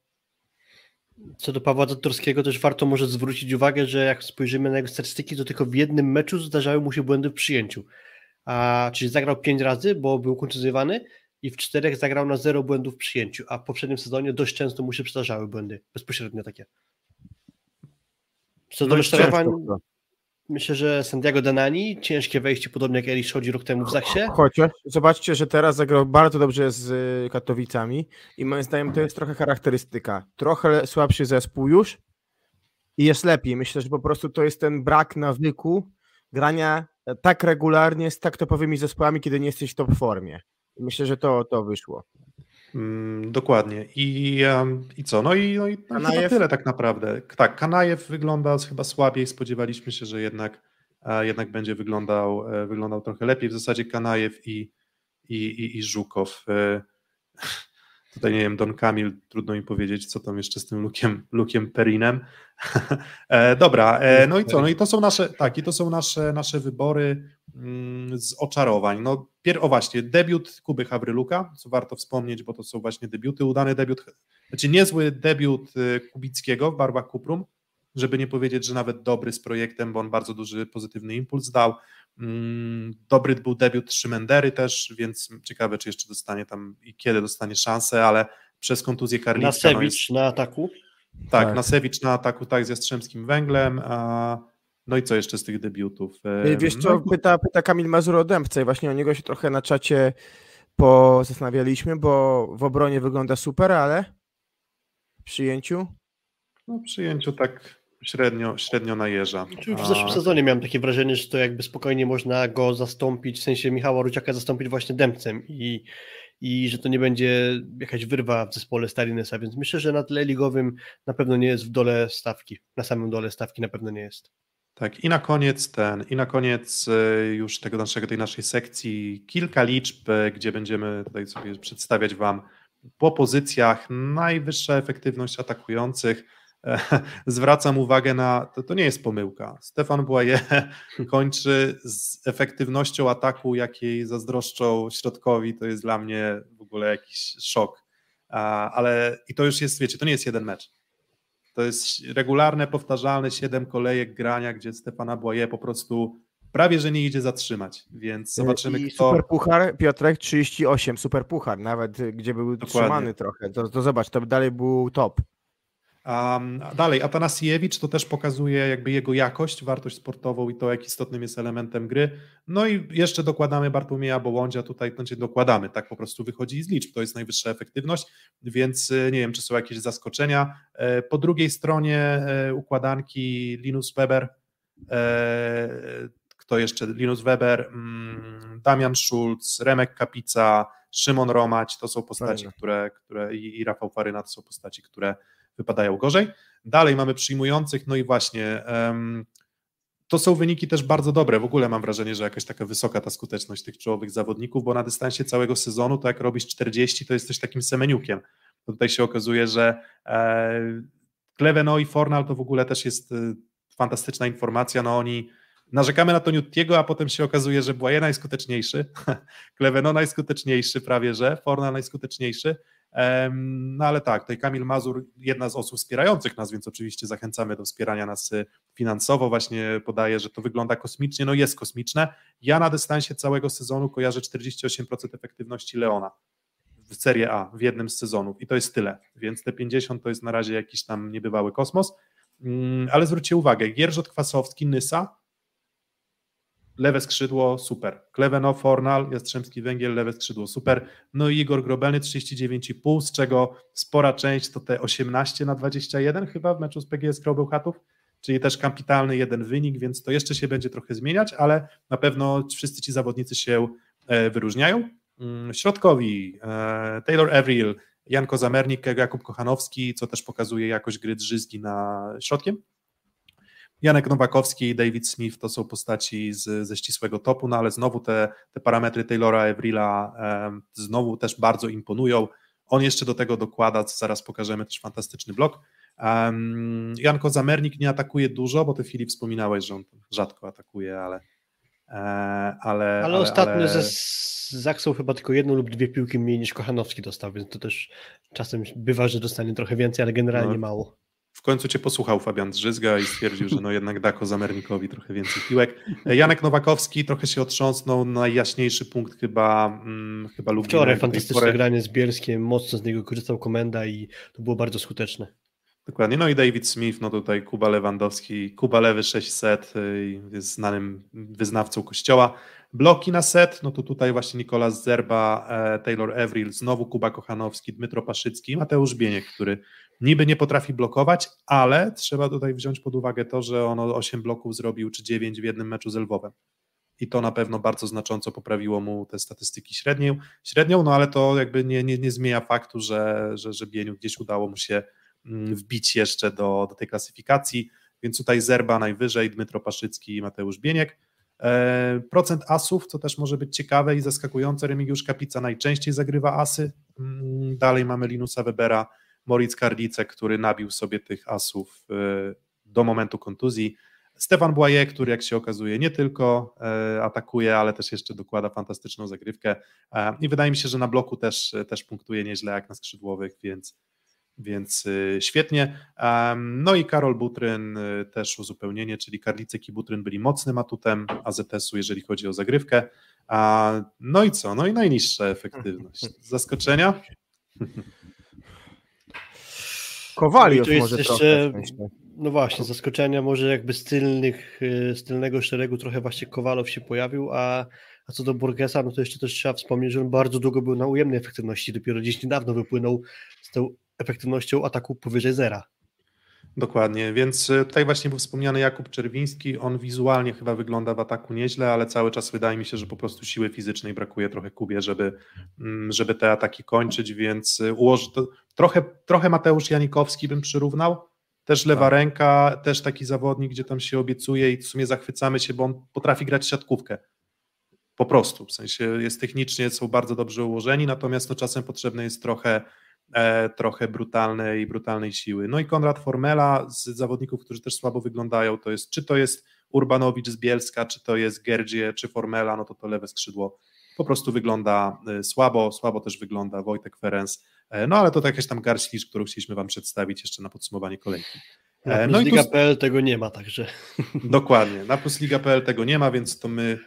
co do Pawła Zatorskiego też warto może zwrócić uwagę, że jak spojrzymy na jego statystyki, to tylko w jednym meczu zdarzały mu się błędy w przyjęciu. A, czyli zagrał pięć razy, bo był kontuzjowany i w czterech zagrał na zero błędów w przyjęciu, a w poprzednim sezonie dość często mu się przydarzały błędy, bezpośrednio takie. Co do No rozczarowań, często. myślę, że Santiago Danani, ciężkie wejście, podobnie jak Elisz chodzi rok temu w Zachsie. Chociaż zobaczcie, że teraz zagrał bardzo dobrze z y, Katowicami i moim zdaniem to jest trochę charakterystyka. Trochę słabszy zespół już i jest lepiej. Myślę, że po prostu to jest ten brak nawyku grania tak regularnie z tak topowymi zespołami, kiedy nie jesteś w top formie. I Myślę, że to, to wyszło. Mm, dokładnie. I, em, I co? No i, no i Kanajew? tyle tak naprawdę. Tak, Kanajew wygląda chyba słabiej. Spodziewaliśmy się, że jednak, e, jednak będzie wyglądał, e, wyglądał trochę lepiej. W zasadzie Kanajew i, i, i, i Żukow. E, Tutaj nie wiem, Don Kamil, trudno mi powiedzieć, co tam jeszcze z tym Lukiem, Lukiem Perinem. e, dobra, e, no i co? No i to są nasze, tak, i to są nasze, nasze wybory mm, z oczarowań. No, pier, o właśnie, debiut Kuby Hawryluka, co warto wspomnieć, bo to są właśnie debiuty, udany debiut, znaczy niezły debiut y, Kubickiego w barwach Kuprum, żeby nie powiedzieć, że nawet dobry z projektem, bo on bardzo duży pozytywny impuls dał. Mm, Dobry był debiut Szymendery też, więc ciekawe, czy jeszcze dostanie tam i kiedy dostanie szansę, ale przez kontuzję Karlicka. no jest- Nasewicz na ataku. tak, Tak. Nasewicz na ataku tak z Jastrzębskim Węglem. A, no i co jeszcze z tych debiutów? Wiesz no co, i- pyta, pyta Kamil Mazur o Dębce i właśnie o niego się trochę na czacie pozastanawialiśmy, bo w obronie wygląda super, ale w przyjęciu No, w przyjęciu tak średnio, średnio najeża. Już w zeszłym sezonie miałem takie wrażenie, że to jakby spokojnie można go zastąpić, w sensie Michała Ruciaka zastąpić właśnie Dębcem i, i że to nie będzie jakaś wyrwa w zespole Stalinesa, więc myślę, że na tle ligowym na pewno nie jest w dole stawki, na samym dole stawki na pewno nie jest. Tak, i na koniec ten, i na koniec e, już tego naszego, tej naszej sekcji kilka liczb, e, gdzie będziemy tutaj sobie przedstawiać Wam po pozycjach najwyższa efektywność atakujących. Zwracam uwagę na, to, to nie jest pomyłka. Stefan Błaje kończy z efektywnością ataku, jakiej zazdroszczą środkowi, to jest dla mnie w ogóle jakiś szok. Ale i to już jest, wiecie, to nie jest jeden mecz. To jest regularne, powtarzalne siedem kolejek grania, gdzie Stefana Błaje po prostu prawie, że nie idzie zatrzymać, więc zobaczymy I kto... super puchar, Piotrek 38, super puchar, nawet gdzie był Dokładnie. trzymany trochę, to, to zobacz, to dalej był top. Um, a dalej, Atanasiewicz to też pokazuje jakby jego jakość, wartość sportową i to, jak istotnym jest elementem gry. No i jeszcze dokładamy Bartłomieja Bołądzia, tutaj znaczy dokładamy, tak po prostu wychodzi z liczb, to jest najwyższa efektywność, więc y, nie wiem, czy są jakieś zaskoczenia. E, Po drugiej stronie e, układanki Linus Weber, e, kto jeszcze? Linus Weber, mm, Damian Schulz, Remek Kapica, Szymon Romać, to są postaci, Fajne. które, które i, i Rafał Faryna to są postaci, które wypadają gorzej. Dalej mamy przyjmujących, no i właśnie to są wyniki też bardzo dobre. W ogóle mam wrażenie, że jakaś taka wysoka ta skuteczność tych czołowych zawodników, bo na dystansie całego sezonu, to jak robisz 40, to jesteś takim semeniukiem. To tutaj się okazuje, że e, Kleveno i Fornal to w ogóle też jest e, fantastyczna informacja. No oni narzekamy na to Newtiego, a potem się okazuje, że Błaje najskuteczniejszy, Kleveno najskuteczniejszy prawie, że Fornal najskuteczniejszy. No ale tak, tutaj Kamil Mazur, jedna z osób wspierających nas, więc oczywiście zachęcamy do wspierania nas y, finansowo. Właśnie podaje, że to wygląda kosmicznie. No jest kosmiczne. Ja na dystansie całego sezonu kojarzę 48% efektywności Leona w Serie A w jednym z sezonów i to jest tyle, więc te 50 to jest na razie jakiś tam niebywały kosmos. Mm, Ale zwróćcie uwagę, Gierżot Kwasowski, Nysa, lewe skrzydło, super. Kleveno, Fornal, Jastrzębski Węgiel, lewe skrzydło, super. No i Igor Grobelny 39,5, z czego spora część to te 18 na 21 chyba w meczu z PGS Bełchatów, czyli też kapitalny jeden wynik, więc to jeszcze się będzie trochę zmieniać, ale na pewno wszyscy ci zawodnicy się e, wyróżniają. Mm, Środkowi, e, Taylor Avril, Jan Kozamernik, Jakub Kochanowski, co też pokazuje jakość gry drzyzgi na środkiem. Janek Nowakowski i David Smith to są postaci z, ze ścisłego topu, no ale znowu te, te parametry Taylora Evrila um, znowu też bardzo imponują. On jeszcze do tego dokłada, co zaraz pokażemy, też fantastyczny blok. Um, Jan Kozamernik nie atakuje dużo, bo ty Filip wspominałeś, że on rzadko atakuje, ale e, ale, ale, ale ostatnio ale... ze Zaksą chyba tylko jedną lub dwie piłki mniej niż Kochanowski dostał, więc to też czasem bywa, że dostanie trochę więcej, ale generalnie no. mało w końcu cię posłuchał Fabian Drzyzga i stwierdził, że no jednak Dako Zamernikowi trochę więcej piłek. Janek Nowakowski trochę się otrząsnął, najjaśniejszy punkt chyba hmm, chyba Lublina. Wczoraj fantastyczne granie z Bielskiem, mocno z niego korzystał Komenda i to było bardzo skuteczne. Dokładnie, no i David Smith, no tutaj Kuba Lewandowski, Kuba Lewy 600, y, jest znanym wyznawcą kościoła. Bloki na set, no to tutaj właśnie Nikolas Zerba, e, Taylor Evril, znowu Kuba Kochanowski, Dmytro Paszycki i Mateusz Bieniek, który niby nie potrafi blokować, ale trzeba tutaj wziąć pod uwagę to, że on 8 bloków zrobił czy 9 w jednym meczu z Lwowem. I to na pewno bardzo znacząco poprawiło mu te statystyki średnią, średnią no ale to jakby nie, nie, nie zmienia faktu, że, że, że Bieniu gdzieś udało mu się mm, wbić jeszcze do, do tej klasyfikacji, więc tutaj Zerba najwyżej, Dmytro Paszycki i Mateusz Bieniek. E, procent asów, co też może być ciekawe i zaskakujące, Remigiusz Kapica najczęściej zagrywa asy, mm, dalej mamy Linusa Webera, Moritz Karlicek, który nabił sobie tych asów e, do momentu kontuzji, Stefan Błaje, który jak się okazuje nie tylko e, atakuje, ale też jeszcze dokłada fantastyczną zagrywkę i wydaje mi się, że na bloku też, też punktuje nieźle jak na skrzydłowych, więc więc świetnie. No i Karol Butryn też uzupełnienie, czyli Karlicek i Butryn byli mocnym atutem AZS-u, jeżeli chodzi o zagrywkę. No i co? No i najniższa efektywność. Zaskoczenia? Kowaliów no może jeszcze, trochę, No właśnie, zaskoczenia może jakby z, tylnych, z tylnego szeregu trochę właśnie Kowalow się pojawił, a, a co do Borgesa, no to jeszcze też trzeba wspomnieć, że on bardzo długo był na ujemnej efektywności, dopiero gdzieś niedawno wypłynął z tą efektywnością ataku powyżej zera. Dokładnie, więc e, tutaj właśnie był wspomniany Jakub Czerwiński, on wizualnie chyba wygląda w ataku nieźle, ale cały czas wydaje mi się, że po prostu siły fizycznej brakuje trochę Kubie, żeby, mm, żeby te ataki kończyć, więc e, ułoży to, trochę, trochę Mateusz Janikowski bym przyrównał, też lewa tak. ręka, też taki zawodnik, gdzie tam się obiecuje i w sumie zachwycamy się, bo on potrafi grać siatkówkę. Po prostu, w sensie jest technicznie, są bardzo dobrze ułożeni, natomiast no, czasem potrzebne jest trochę e, trochę brutalnej, brutalnej siły. No i Konrad Formela z zawodników, którzy też słabo wyglądają, to jest, czy to jest Urbanowicz z Bielska, czy to jest Gerdzie, czy Formela, no to to lewe skrzydło po prostu wygląda e, słabo, słabo też wygląda Wojtek Ferenc, no ale to jakaś tam garść liczb, którą chcieliśmy Wam przedstawić jeszcze na podsumowanie kolejki. Na no Liga.pl tego nie ma, także. Dokładnie, na Liga.pl tego nie ma, więc to my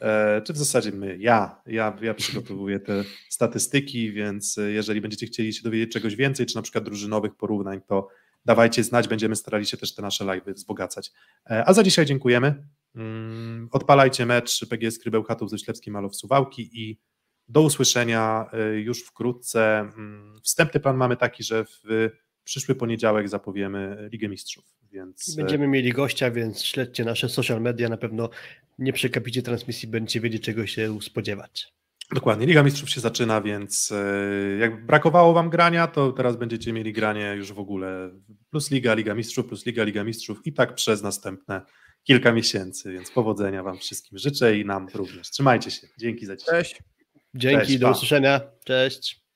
E, czy w zasadzie my, ja, ja, ja przygotowuję te statystyki, więc e, jeżeli będziecie chcieli się dowiedzieć czegoś więcej, czy na przykład drużynowych porównań, to dawajcie znać, będziemy starali się też te nasze live'y wzbogacać. E, a za dzisiaj dziękujemy. Mm, odpalajcie mecz PGS Krybełchatów ze Ślepskim Malow Suwałki i do usłyszenia już wkrótce. Mm, wstępny plan mamy taki, że w przyszły poniedziałek zapowiemy Ligę Mistrzów. Więc... Będziemy mieli gościa, więc śledźcie nasze social media, na pewno nie przekapicie transmisji, będziecie wiedzieć czego się spodziewać. Dokładnie, Liga Mistrzów się zaczyna, więc e, jak brakowało Wam grania, to teraz będziecie mieli granie już w ogóle plus Liga, Liga Mistrzów, plus Liga, Liga Mistrzów i tak przez następne kilka miesięcy, więc powodzenia Wam wszystkim życzę i nam również. Trzymajcie się, dzięki za dzisiaj. Cześć. Dzięki, Cześć, do pa. usłyszenia, cześć.